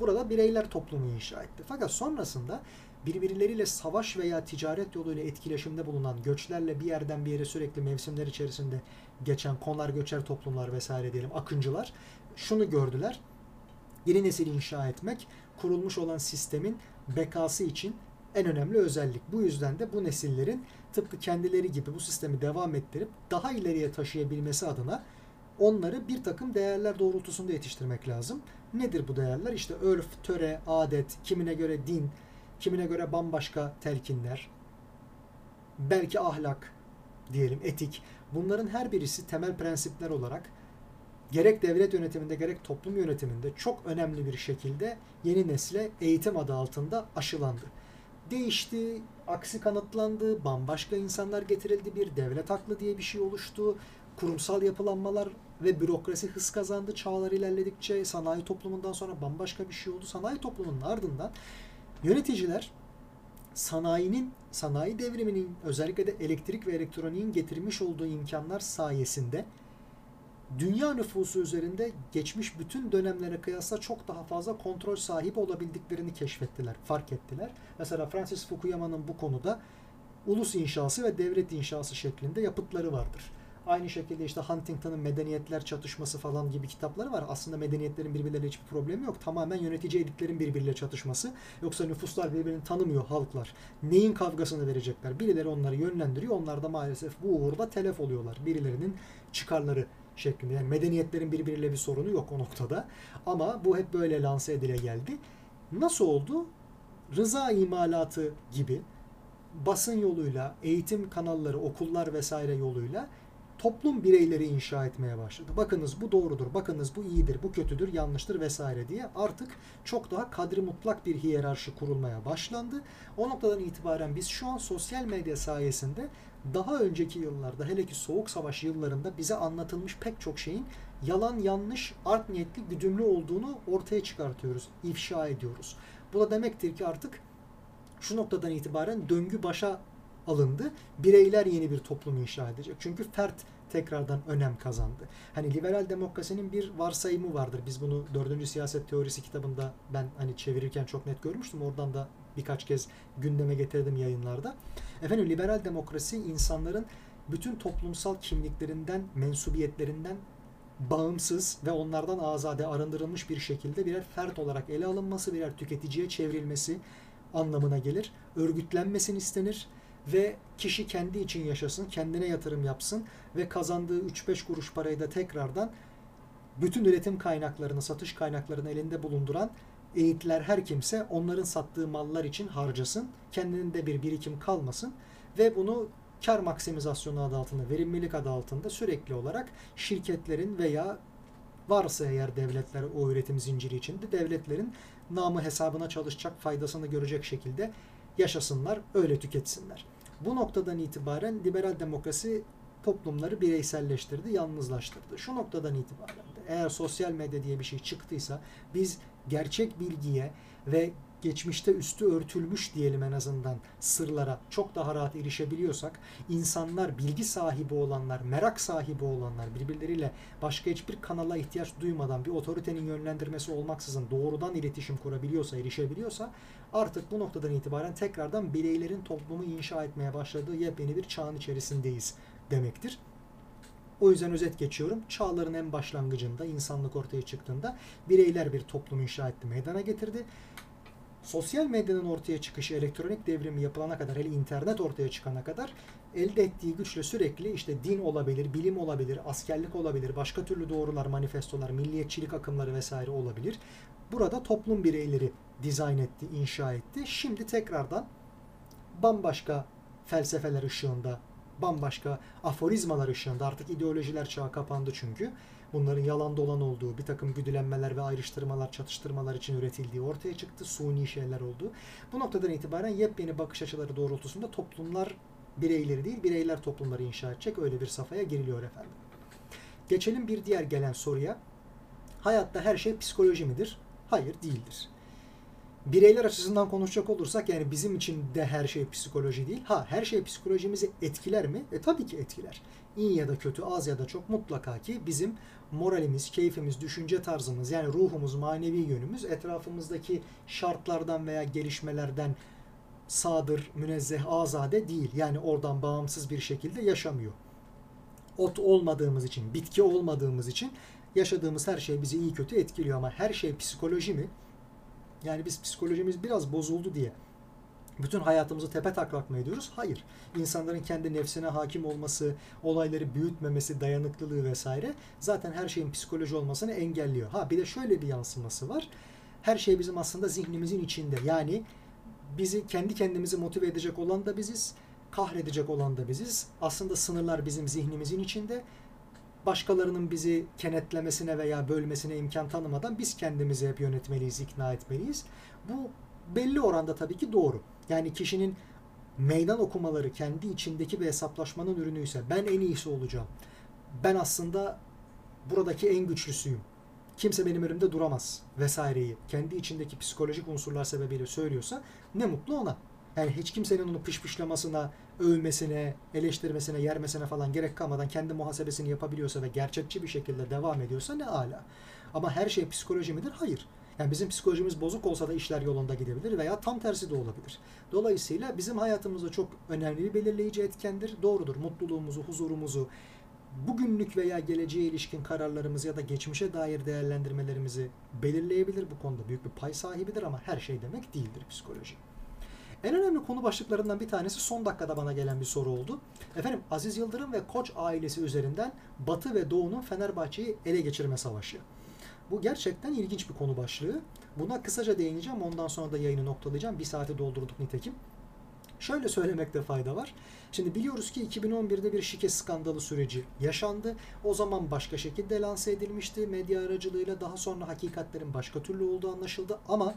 Burada bireyler toplumu inşa etti. Fakat sonrasında birbirleriyle savaş veya ticaret yoluyla etkileşimde bulunan göçlerle bir yerden bir yere sürekli mevsimler içerisinde geçen konar göçer toplumlar vesaire diyelim akıncılar şunu gördüler. Yeni nesil inşa etmek kurulmuş olan sistemin bekası için en önemli özellik. Bu yüzden de bu nesillerin tıpkı kendileri gibi bu sistemi devam ettirip daha ileriye taşıyabilmesi adına onları bir takım değerler doğrultusunda yetiştirmek lazım. Nedir bu değerler? İşte örf, töre, adet, kimine göre din, kimine göre bambaşka telkinler, belki ahlak diyelim, etik. Bunların her birisi temel prensipler olarak gerek devlet yönetiminde gerek toplum yönetiminde çok önemli bir şekilde yeni nesle eğitim adı altında aşılandı. Değişti, aksi kanıtlandı, bambaşka insanlar getirildi, bir devlet aklı diye bir şey oluştu, kurumsal yapılanmalar ve bürokrasi hız kazandı çağlar ilerledikçe sanayi toplumundan sonra bambaşka bir şey oldu. Sanayi toplumunun ardından yöneticiler sanayinin, sanayi devriminin özellikle de elektrik ve elektroniğin getirmiş olduğu imkanlar sayesinde dünya nüfusu üzerinde geçmiş bütün dönemlere kıyasla çok daha fazla kontrol sahibi olabildiklerini keşfettiler, fark ettiler. Mesela Francis Fukuyama'nın bu konuda ulus inşası ve devlet inşası şeklinde yapıtları vardır. Aynı şekilde işte Huntington'ın medeniyetler çatışması falan gibi kitapları var. Aslında medeniyetlerin birbirleriyle hiçbir problemi yok. Tamamen yönetici elitlerin birbiriyle çatışması. Yoksa nüfuslar birbirini tanımıyor halklar. Neyin kavgasını verecekler? Birileri onları yönlendiriyor. Onlar da maalesef bu uğurda telef oluyorlar. Birilerinin çıkarları şeklinde. Yani medeniyetlerin birbiriyle bir sorunu yok o noktada. Ama bu hep böyle lanse edile geldi. Nasıl oldu? Rıza imalatı gibi basın yoluyla, eğitim kanalları, okullar vesaire yoluyla toplum bireyleri inşa etmeye başladı. Bakınız bu doğrudur, bakınız bu iyidir, bu kötüdür, yanlıştır vesaire diye artık çok daha kadri mutlak bir hiyerarşi kurulmaya başlandı. O noktadan itibaren biz şu an sosyal medya sayesinde daha önceki yıllarda hele ki Soğuk Savaş yıllarında bize anlatılmış pek çok şeyin yalan, yanlış, art niyetli, güdümlü olduğunu ortaya çıkartıyoruz, ifşa ediyoruz. Bu da demektir ki artık şu noktadan itibaren döngü başa alındı. Bireyler yeni bir toplum inşa edecek. Çünkü fert tekrardan önem kazandı. Hani liberal demokrasinin bir varsayımı vardır. Biz bunu dördüncü siyaset teorisi kitabında ben hani çevirirken çok net görmüştüm. Oradan da birkaç kez gündeme getirdim yayınlarda. Efendim liberal demokrasi insanların bütün toplumsal kimliklerinden, mensubiyetlerinden bağımsız ve onlardan azade arındırılmış bir şekilde birer fert olarak ele alınması, birer tüketiciye çevrilmesi anlamına gelir. Örgütlenmesini istenir ve kişi kendi için yaşasın, kendine yatırım yapsın ve kazandığı 3-5 kuruş parayı da tekrardan bütün üretim kaynaklarını, satış kaynaklarını elinde bulunduran eğitler her kimse onların sattığı mallar için harcasın. Kendinin de bir birikim kalmasın ve bunu kar maksimizasyonu adı altında, verimlilik adı altında sürekli olarak şirketlerin veya varsa eğer devletler o üretim zinciri içinde devletlerin namı hesabına çalışacak, faydasını görecek şekilde yaşasınlar, öyle tüketsinler. Bu noktadan itibaren liberal demokrasi toplumları bireyselleştirdi, yalnızlaştırdı. Şu noktadan itibaren de eğer sosyal medya diye bir şey çıktıysa biz gerçek bilgiye ve geçmişte üstü örtülmüş diyelim en azından sırlara çok daha rahat erişebiliyorsak insanlar bilgi sahibi olanlar, merak sahibi olanlar birbirleriyle başka hiçbir kanala ihtiyaç duymadan bir otoritenin yönlendirmesi olmaksızın doğrudan iletişim kurabiliyorsa, erişebiliyorsa artık bu noktadan itibaren tekrardan bireylerin toplumu inşa etmeye başladığı yepyeni bir çağın içerisindeyiz demektir. O yüzden özet geçiyorum. Çağların en başlangıcında insanlık ortaya çıktığında bireyler bir toplum inşa etti, meydana getirdi. Sosyal medyanın ortaya çıkışı, elektronik devrimi yapılana kadar, hele internet ortaya çıkana kadar elde ettiği güçle sürekli işte din olabilir, bilim olabilir, askerlik olabilir, başka türlü doğrular, manifestolar, milliyetçilik akımları vesaire olabilir. Burada toplum bireyleri dizayn etti, inşa etti. Şimdi tekrardan bambaşka felsefeler ışığında, bambaşka aforizmalar ışığında artık ideolojiler çağı kapandı çünkü. Bunların yalan dolan olduğu, bir takım güdülenmeler ve ayrıştırmalar, çatıştırmalar için üretildiği ortaya çıktı. Suni şeyler oldu. Bu noktadan itibaren yepyeni bakış açıları doğrultusunda toplumlar bireyleri değil, bireyler toplumları inşa edecek. Öyle bir safhaya giriliyor efendim. Geçelim bir diğer gelen soruya. Hayatta her şey psikoloji midir? Hayır değildir bireyler açısından konuşacak olursak yani bizim için de her şey psikoloji değil. Ha her şey psikolojimizi etkiler mi? E tabii ki etkiler. İyi ya da kötü, az ya da çok mutlaka ki bizim moralimiz, keyfimiz, düşünce tarzımız yani ruhumuz, manevi yönümüz etrafımızdaki şartlardan veya gelişmelerden sadır, münezzeh, azade değil. Yani oradan bağımsız bir şekilde yaşamıyor. Ot olmadığımız için, bitki olmadığımız için yaşadığımız her şey bizi iyi kötü etkiliyor ama her şey psikoloji mi? Yani biz psikolojimiz biraz bozuldu diye bütün hayatımızı tepe taklak mı ediyoruz? Hayır. İnsanların kendi nefsine hakim olması, olayları büyütmemesi, dayanıklılığı vesaire zaten her şeyin psikoloji olmasını engelliyor. Ha bir de şöyle bir yansıması var. Her şey bizim aslında zihnimizin içinde. Yani bizi kendi kendimizi motive edecek olan da biziz, kahredecek olan da biziz. Aslında sınırlar bizim zihnimizin içinde. Başkalarının bizi kenetlemesine veya bölmesine imkan tanımadan biz kendimizi hep yönetmeliyiz, ikna etmeliyiz. Bu belli oranda tabii ki doğru. Yani kişinin meydan okumaları kendi içindeki bir hesaplaşmanın ürünüyse ben en iyisi olacağım. Ben aslında buradaki en güçlüsüyüm. Kimse benim önümde duramaz vesaireyi kendi içindeki psikolojik unsurlar sebebiyle söylüyorsa ne mutlu ona. Yani hiç kimsenin onu pışpışlamasına, övmesine, eleştirmesine, yermesine falan gerek kalmadan kendi muhasebesini yapabiliyorsa ve gerçekçi bir şekilde devam ediyorsa ne ala. Ama her şey psikoloji midir? Hayır. Yani bizim psikolojimiz bozuk olsa da işler yolunda gidebilir veya tam tersi de olabilir. Dolayısıyla bizim hayatımızda çok önemli bir belirleyici etkendir. Doğrudur. Mutluluğumuzu, huzurumuzu, bugünlük veya geleceğe ilişkin kararlarımızı ya da geçmişe dair değerlendirmelerimizi belirleyebilir. Bu konuda büyük bir pay sahibidir ama her şey demek değildir psikoloji. En önemli konu başlıklarından bir tanesi son dakikada bana gelen bir soru oldu. Efendim Aziz Yıldırım ve Koç ailesi üzerinden Batı ve Doğu'nun Fenerbahçe'yi ele geçirme savaşı. Bu gerçekten ilginç bir konu başlığı. Buna kısaca değineceğim. Ondan sonra da yayını noktalayacağım. Bir saati doldurduk nitekim. Şöyle söylemekte fayda var. Şimdi biliyoruz ki 2011'de bir şike skandalı süreci yaşandı. O zaman başka şekilde lanse edilmişti medya aracılığıyla. Daha sonra hakikatlerin başka türlü olduğu anlaşıldı. Ama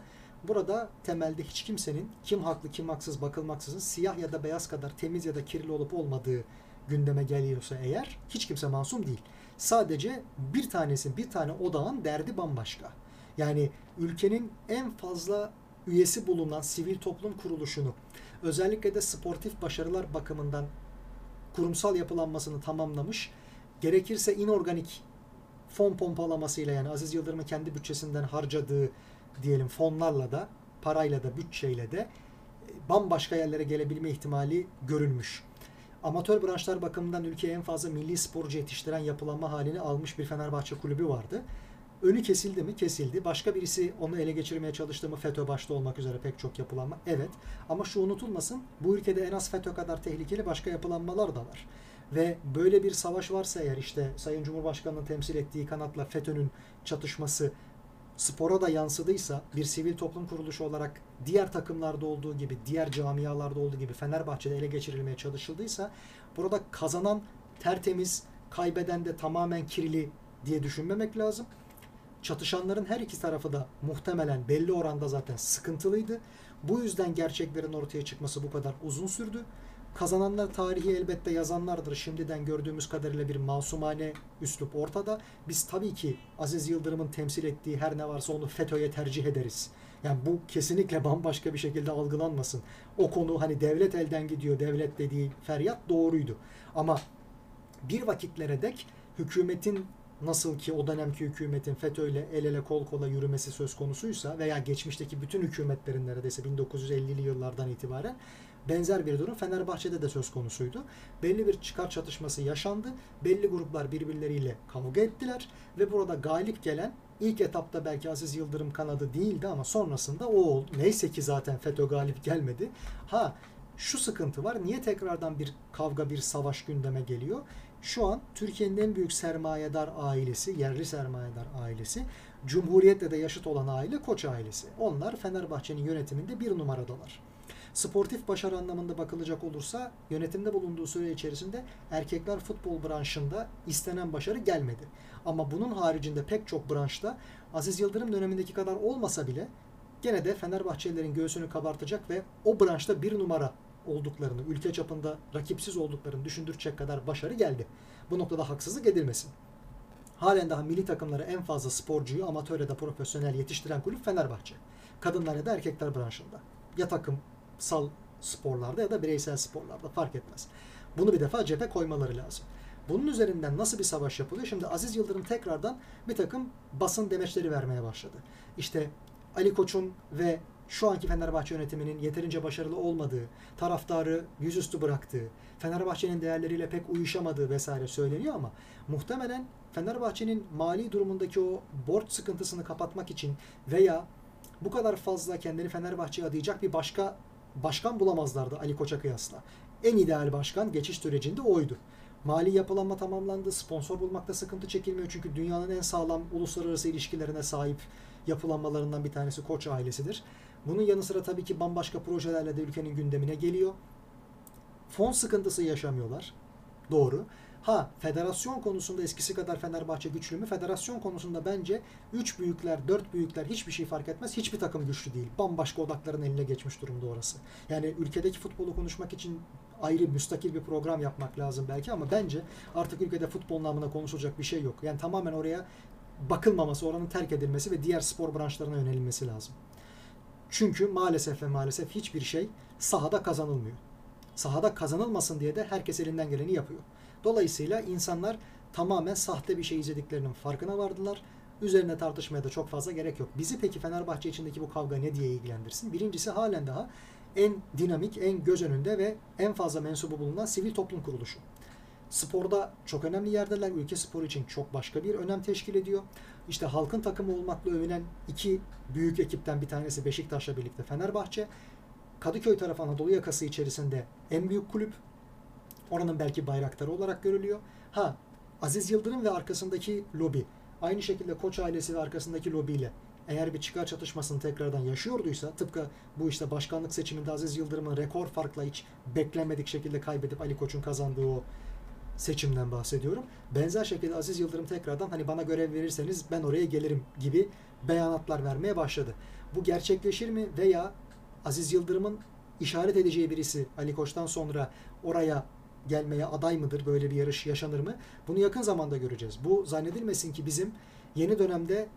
burada temelde hiç kimsenin kim haklı kim haksız bakılmaksızın siyah ya da beyaz kadar temiz ya da kirli olup olmadığı gündeme geliyorsa eğer hiç kimse masum değil. Sadece bir tanesi, bir tane odağın derdi bambaşka. Yani ülkenin en fazla üyesi bulunan sivil toplum kuruluşunu özellikle de sportif başarılar bakımından kurumsal yapılanmasını tamamlamış. Gerekirse inorganik fon pompalamasıyla yani Aziz Yıldırım'ın kendi bütçesinden harcadığı diyelim fonlarla da parayla da bütçeyle de e, bambaşka yerlere gelebilme ihtimali görülmüş amatör branşlar bakımından ülkeye en fazla milli sporcu yetiştiren yapılanma halini almış bir Fenerbahçe kulübü vardı. Önü kesildi mi? Kesildi. Başka birisi onu ele geçirmeye çalıştı mı? FETÖ başta olmak üzere pek çok yapılanma. Evet. Ama şu unutulmasın. Bu ülkede en az FETÖ kadar tehlikeli başka yapılanmalar da var. Ve böyle bir savaş varsa eğer işte Sayın Cumhurbaşkanı'nın temsil ettiği kanatla FETÖ'nün çatışması spora da yansıdıysa bir sivil toplum kuruluşu olarak diğer takımlarda olduğu gibi, diğer camialarda olduğu gibi Fenerbahçe'de ele geçirilmeye çalışıldıysa burada kazanan tertemiz, kaybeden de tamamen kirli diye düşünmemek lazım. Çatışanların her iki tarafı da muhtemelen belli oranda zaten sıkıntılıydı. Bu yüzden gerçeklerin ortaya çıkması bu kadar uzun sürdü. Kazananlar tarihi elbette yazanlardır. Şimdiden gördüğümüz kadarıyla bir masumane üslup ortada. Biz tabii ki Aziz Yıldırım'ın temsil ettiği her ne varsa onu FETÖ'ye tercih ederiz. Yani bu kesinlikle bambaşka bir şekilde algılanmasın. O konu hani devlet elden gidiyor, devlet dediği feryat doğruydu. Ama bir vakitlere dek hükümetin nasıl ki o dönemki hükümetin FETÖ ile el ele kol kola yürümesi söz konusuysa veya geçmişteki bütün hükümetlerin neredeyse 1950'li yıllardan itibaren benzer bir durum Fenerbahçe'de de söz konusuydu. Belli bir çıkar çatışması yaşandı. Belli gruplar birbirleriyle kavga ettiler ve burada galip gelen ilk etapta belki Aziz Yıldırım kanadı değildi ama sonrasında o oldu. Neyse ki zaten FETÖ galip gelmedi. Ha şu sıkıntı var. Niye tekrardan bir kavga, bir savaş gündeme geliyor? Şu an Türkiye'nin en büyük sermayedar ailesi, yerli sermayedar ailesi, Cumhuriyet'le de yaşıt olan aile Koç ailesi. Onlar Fenerbahçe'nin yönetiminde bir numaradalar. Sportif başarı anlamında bakılacak olursa yönetimde bulunduğu süre içerisinde erkekler futbol branşında istenen başarı gelmedi. Ama bunun haricinde pek çok branşta Aziz Yıldırım dönemindeki kadar olmasa bile gene de Fenerbahçelilerin göğsünü kabartacak ve o branşta bir numara olduklarını, ülke çapında rakipsiz olduklarını düşündürecek kadar başarı geldi. Bu noktada haksızlık edilmesin. Halen daha milli takımları en fazla sporcuyu amatör ya da profesyonel yetiştiren kulüp Fenerbahçe. Kadınlar ya da erkekler branşında. Ya takım sal sporlarda ya da bireysel sporlarda fark etmez. Bunu bir defa cephe koymaları lazım. Bunun üzerinden nasıl bir savaş yapılıyor? Şimdi Aziz Yıldırım tekrardan bir takım basın demeçleri vermeye başladı. İşte Ali Koç'un ve şu anki Fenerbahçe yönetiminin yeterince başarılı olmadığı, taraftarı yüzüstü bıraktığı, Fenerbahçe'nin değerleriyle pek uyuşamadığı vesaire söyleniyor ama muhtemelen Fenerbahçe'nin mali durumundaki o borç sıkıntısını kapatmak için veya bu kadar fazla kendini Fenerbahçe'ye adayacak bir başka başkan bulamazlardı Ali Koç'a kıyasla. En ideal başkan geçiş sürecinde oydu. Mali yapılanma tamamlandı. Sponsor bulmakta sıkıntı çekilmiyor. Çünkü dünyanın en sağlam uluslararası ilişkilerine sahip yapılanmalarından bir tanesi Koç ailesidir. Bunun yanı sıra tabii ki bambaşka projelerle de ülkenin gündemine geliyor. Fon sıkıntısı yaşamıyorlar. Doğru. Ha federasyon konusunda eskisi kadar Fenerbahçe güçlü mü? Federasyon konusunda bence 3 büyükler, 4 büyükler hiçbir şey fark etmez. Hiçbir takım güçlü değil. Bambaşka odakların eline geçmiş durumda orası. Yani ülkedeki futbolu konuşmak için ayrı müstakil bir program yapmak lazım belki ama bence artık ülkede futbol namına konuşulacak bir şey yok. Yani tamamen oraya bakılmaması, oranın terk edilmesi ve diğer spor branşlarına yönelilmesi lazım. Çünkü maalesef ve maalesef hiçbir şey sahada kazanılmıyor. Sahada kazanılmasın diye de herkes elinden geleni yapıyor. Dolayısıyla insanlar tamamen sahte bir şey izlediklerinin farkına vardılar. Üzerine tartışmaya da çok fazla gerek yok. Bizi peki Fenerbahçe içindeki bu kavga ne diye ilgilendirsin? Birincisi halen daha en dinamik, en göz önünde ve en fazla mensubu bulunan sivil toplum kuruluşu. Sporda çok önemli yerdeler. Ülke sporu için çok başka bir önem teşkil ediyor. İşte halkın takımı olmakla övünen iki büyük ekipten bir tanesi Beşiktaş'la birlikte Fenerbahçe. Kadıköy tarafı Anadolu yakası içerisinde en büyük kulüp. Oranın belki bayraktarı olarak görülüyor. Ha Aziz Yıldırım ve arkasındaki lobi aynı şekilde Koç ailesi ve arkasındaki lobiyle eğer bir çıkar çatışmasını tekrardan yaşıyorduysa tıpkı bu işte başkanlık seçiminde Aziz Yıldırım'ın rekor farkla hiç beklenmedik şekilde kaybedip Ali Koç'un kazandığı o seçimden bahsediyorum. Benzer şekilde Aziz Yıldırım tekrardan hani bana görev verirseniz ben oraya gelirim gibi beyanatlar vermeye başladı. Bu gerçekleşir mi veya Aziz Yıldırım'ın işaret edeceği birisi Ali Koç'tan sonra oraya gelmeye aday mıdır? Böyle bir yarış yaşanır mı? Bunu yakın zamanda göreceğiz. Bu zannedilmesin ki bizim yeni dönemde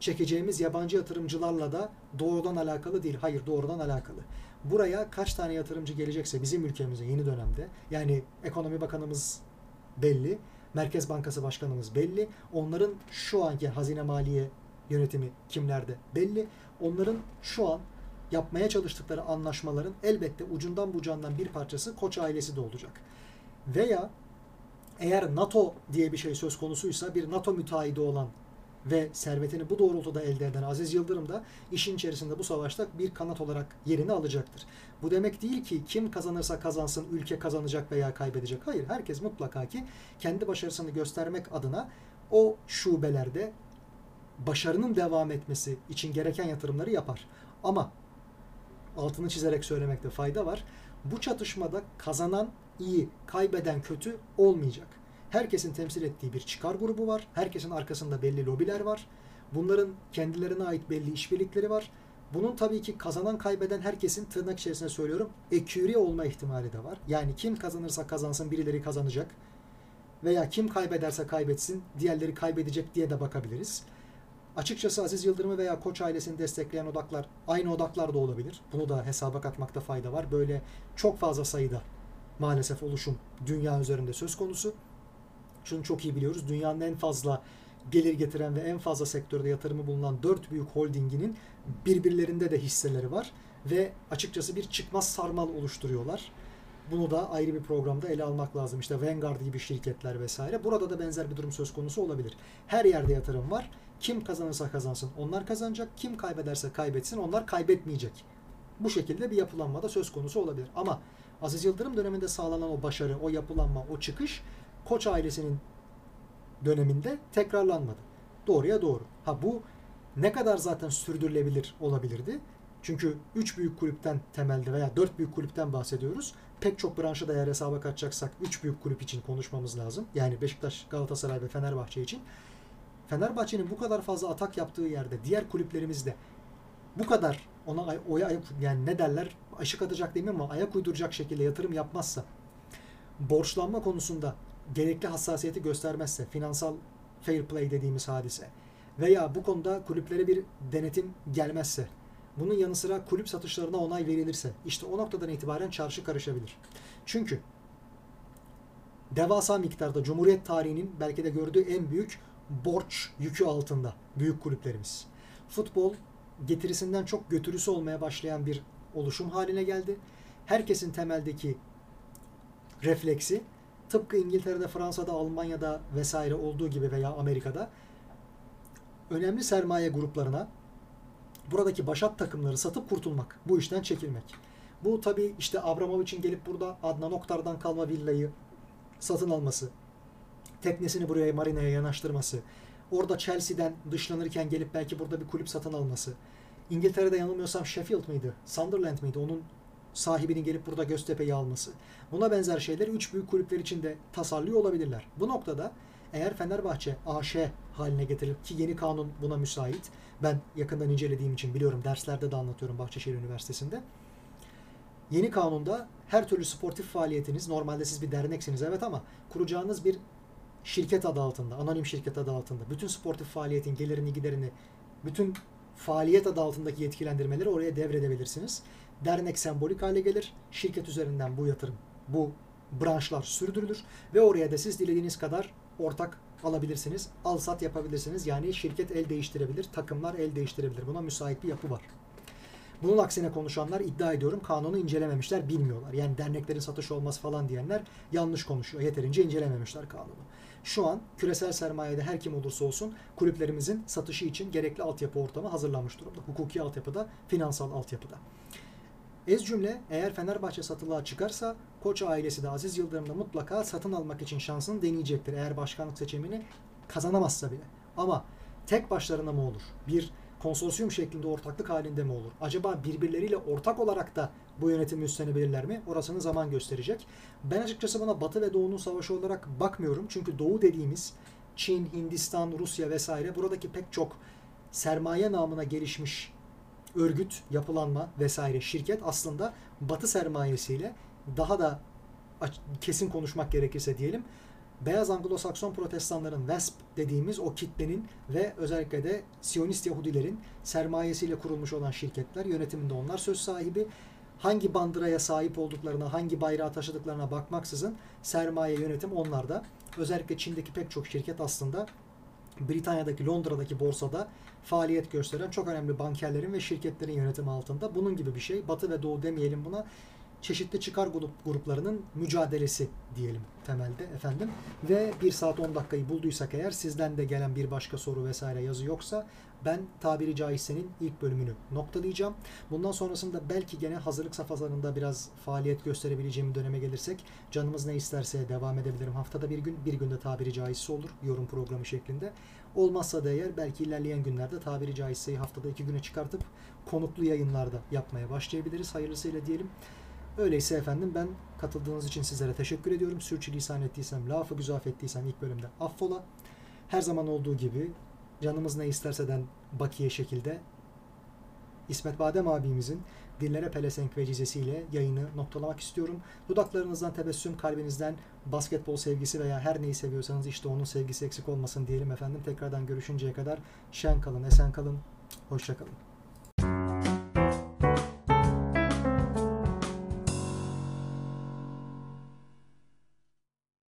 çekeceğimiz yabancı yatırımcılarla da doğrudan alakalı değil. Hayır doğrudan alakalı. Buraya kaç tane yatırımcı gelecekse bizim ülkemize yeni dönemde yani ekonomi bakanımız belli. Merkez Bankası Başkanımız belli. Onların şu anki hazine maliye yönetimi kimlerde belli. Onların şu an yapmaya çalıştıkları anlaşmaların elbette ucundan bucağından bir parçası Koç ailesi de olacak. Veya eğer NATO diye bir şey söz konusuysa bir NATO müteahhidi olan ve servetini bu doğrultuda elde eden Aziz Yıldırım da işin içerisinde bu savaşta bir kanat olarak yerini alacaktır. Bu demek değil ki kim kazanırsa kazansın ülke kazanacak veya kaybedecek. Hayır herkes mutlaka ki kendi başarısını göstermek adına o şubelerde başarının devam etmesi için gereken yatırımları yapar. Ama altını çizerek söylemekte fayda var. Bu çatışmada kazanan iyi, kaybeden kötü olmayacak. Herkesin temsil ettiği bir çıkar grubu var. Herkesin arkasında belli lobiler var. Bunların kendilerine ait belli işbirlikleri var. Bunun tabii ki kazanan kaybeden herkesin tırnak içerisinde söylüyorum eküri olma ihtimali de var. Yani kim kazanırsa kazansın birileri kazanacak. Veya kim kaybederse kaybetsin diğerleri kaybedecek diye de bakabiliriz. Açıkçası Aziz Yıldırım'ı veya Koç ailesini destekleyen odaklar aynı odaklar da olabilir. Bunu da hesaba katmakta fayda var. Böyle çok fazla sayıda maalesef oluşum dünya üzerinde söz konusu şunu çok iyi biliyoruz. Dünyanın en fazla gelir getiren ve en fazla sektörde yatırımı bulunan dört büyük holdinginin birbirlerinde de hisseleri var ve açıkçası bir çıkmaz sarmal oluşturuyorlar. Bunu da ayrı bir programda ele almak lazım. İşte Vanguard gibi şirketler vesaire. Burada da benzer bir durum söz konusu olabilir. Her yerde yatırım var. Kim kazanırsa kazansın onlar kazanacak. Kim kaybederse kaybetsin onlar kaybetmeyecek. Bu şekilde bir yapılanma da söz konusu olabilir. Ama Aziz Yıldırım döneminde sağlanan o başarı, o yapılanma, o çıkış Koç ailesinin döneminde tekrarlanmadı. Doğruya doğru. Ha bu ne kadar zaten sürdürülebilir olabilirdi? Çünkü 3 büyük kulüpten temelde veya 4 büyük kulüpten bahsediyoruz. Pek çok branşı da eğer hesaba katacaksak 3 büyük kulüp için konuşmamız lazım. Yani Beşiktaş, Galatasaray ve Fenerbahçe için. Fenerbahçe'nin bu kadar fazla atak yaptığı yerde diğer kulüplerimiz de bu kadar ona oya yani ne derler aşık atacak değil mi ama ayak uyduracak şekilde yatırım yapmazsa borçlanma konusunda gerekli hassasiyeti göstermezse, finansal fair play dediğimiz hadise veya bu konuda kulüplere bir denetim gelmezse, bunun yanı sıra kulüp satışlarına onay verilirse, işte o noktadan itibaren çarşı karışabilir. Çünkü devasa miktarda Cumhuriyet tarihinin belki de gördüğü en büyük borç yükü altında büyük kulüplerimiz. Futbol getirisinden çok götürüsü olmaya başlayan bir oluşum haline geldi. Herkesin temeldeki refleksi tıpkı İngiltere'de, Fransa'da, Almanya'da vesaire olduğu gibi veya Amerika'da önemli sermaye gruplarına buradaki başat takımları satıp kurtulmak, bu işten çekilmek. Bu tabi işte Abramovich'in gelip burada Adnan Oktar'dan kalma villayı satın alması, teknesini buraya marinaya yanaştırması, orada Chelsea'den dışlanırken gelip belki burada bir kulüp satın alması, İngiltere'de yanılmıyorsam Sheffield mıydı, Sunderland mıydı onun sahibinin gelip burada Göztepe'yi alması. Buna benzer şeyler üç büyük kulüpler için de tasarlıyor olabilirler. Bu noktada eğer Fenerbahçe AŞ haline getirilip ki yeni kanun buna müsait. Ben yakından incelediğim için biliyorum derslerde de anlatıyorum Bahçeşehir Üniversitesi'nde. Yeni kanunda her türlü sportif faaliyetiniz normalde siz bir derneksiniz evet ama kuracağınız bir şirket adı altında, anonim şirket adı altında bütün sportif faaliyetin gelirini giderini bütün faaliyet adı altındaki yetkilendirmeleri oraya devredebilirsiniz. Dernek sembolik hale gelir. Şirket üzerinden bu yatırım, bu branşlar sürdürülür ve oraya da siz dilediğiniz kadar ortak alabilirsiniz. Al sat yapabilirsiniz. Yani şirket el değiştirebilir, takımlar el değiştirebilir. Buna müsait bir yapı var. Bunun aksine konuşanlar iddia ediyorum kanunu incelememişler, bilmiyorlar. Yani derneklerin satış olmaz falan diyenler yanlış konuşuyor. Yeterince incelememişler kanunu. Şu an küresel sermayede her kim olursa olsun kulüplerimizin satışı için gerekli altyapı ortamı hazırlanmış durumda. Hukuki altyapıda, finansal altyapıda. Ez cümle eğer Fenerbahçe satılığa çıkarsa Koç ailesi de Aziz Yıldırım da mutlaka satın almak için şansını deneyecektir. Eğer başkanlık seçimini kazanamazsa bile. Ama tek başlarına mı olur? Bir konsorsiyum şeklinde ortaklık halinde mi olur? Acaba birbirleriyle ortak olarak da bu yönetimi üstlenebilirler mi? Orasını zaman gösterecek. Ben açıkçası buna Batı ve Doğu'nun savaşı olarak bakmıyorum. Çünkü Doğu dediğimiz Çin, Hindistan, Rusya vesaire buradaki pek çok sermaye namına gelişmiş örgüt, yapılanma vesaire şirket aslında Batı sermayesiyle daha da kesin konuşmak gerekirse diyelim Beyaz Anglo-Sakson protestanların WESP dediğimiz o kitlenin ve özellikle de Siyonist Yahudilerin sermayesiyle kurulmuş olan şirketler yönetiminde onlar söz sahibi. Hangi bandıraya sahip olduklarına, hangi bayrağı taşıdıklarına bakmaksızın sermaye yönetim onlarda. Özellikle Çin'deki pek çok şirket aslında Britanya'daki Londra'daki borsada faaliyet gösteren çok önemli bankerlerin ve şirketlerin yönetimi altında. Bunun gibi bir şey. Batı ve Doğu demeyelim buna çeşitli çıkar grup, gruplarının mücadelesi diyelim temelde efendim. Ve 1 saat 10 dakikayı bulduysak eğer sizden de gelen bir başka soru vesaire yazı yoksa ben tabiri caizse'nin ilk bölümünü noktalayacağım. Bundan sonrasında belki gene hazırlık safhalarında biraz faaliyet gösterebileceğim döneme gelirsek canımız ne isterse devam edebilirim. Haftada bir gün, bir günde tabiri caizse olur yorum programı şeklinde. Olmazsa da eğer belki ilerleyen günlerde tabiri caizse'yi haftada iki güne çıkartıp konuklu yayınlarda yapmaya başlayabiliriz. Hayırlısıyla diyelim. Öyleyse efendim ben katıldığınız için sizlere teşekkür ediyorum. Sürçülisan ettiysem, lafı güzaf ettiysem ilk bölümde affola. Her zaman olduğu gibi canımız ne isterseden bakiye şekilde İsmet Badem abimizin Dillere Pelesenk vecizesiyle yayını noktalamak istiyorum. Dudaklarınızdan tebessüm, kalbinizden basketbol sevgisi veya her neyi seviyorsanız işte onun sevgisi eksik olmasın diyelim efendim. Tekrardan görüşünceye kadar şen kalın, esen kalın, hoşça kalın.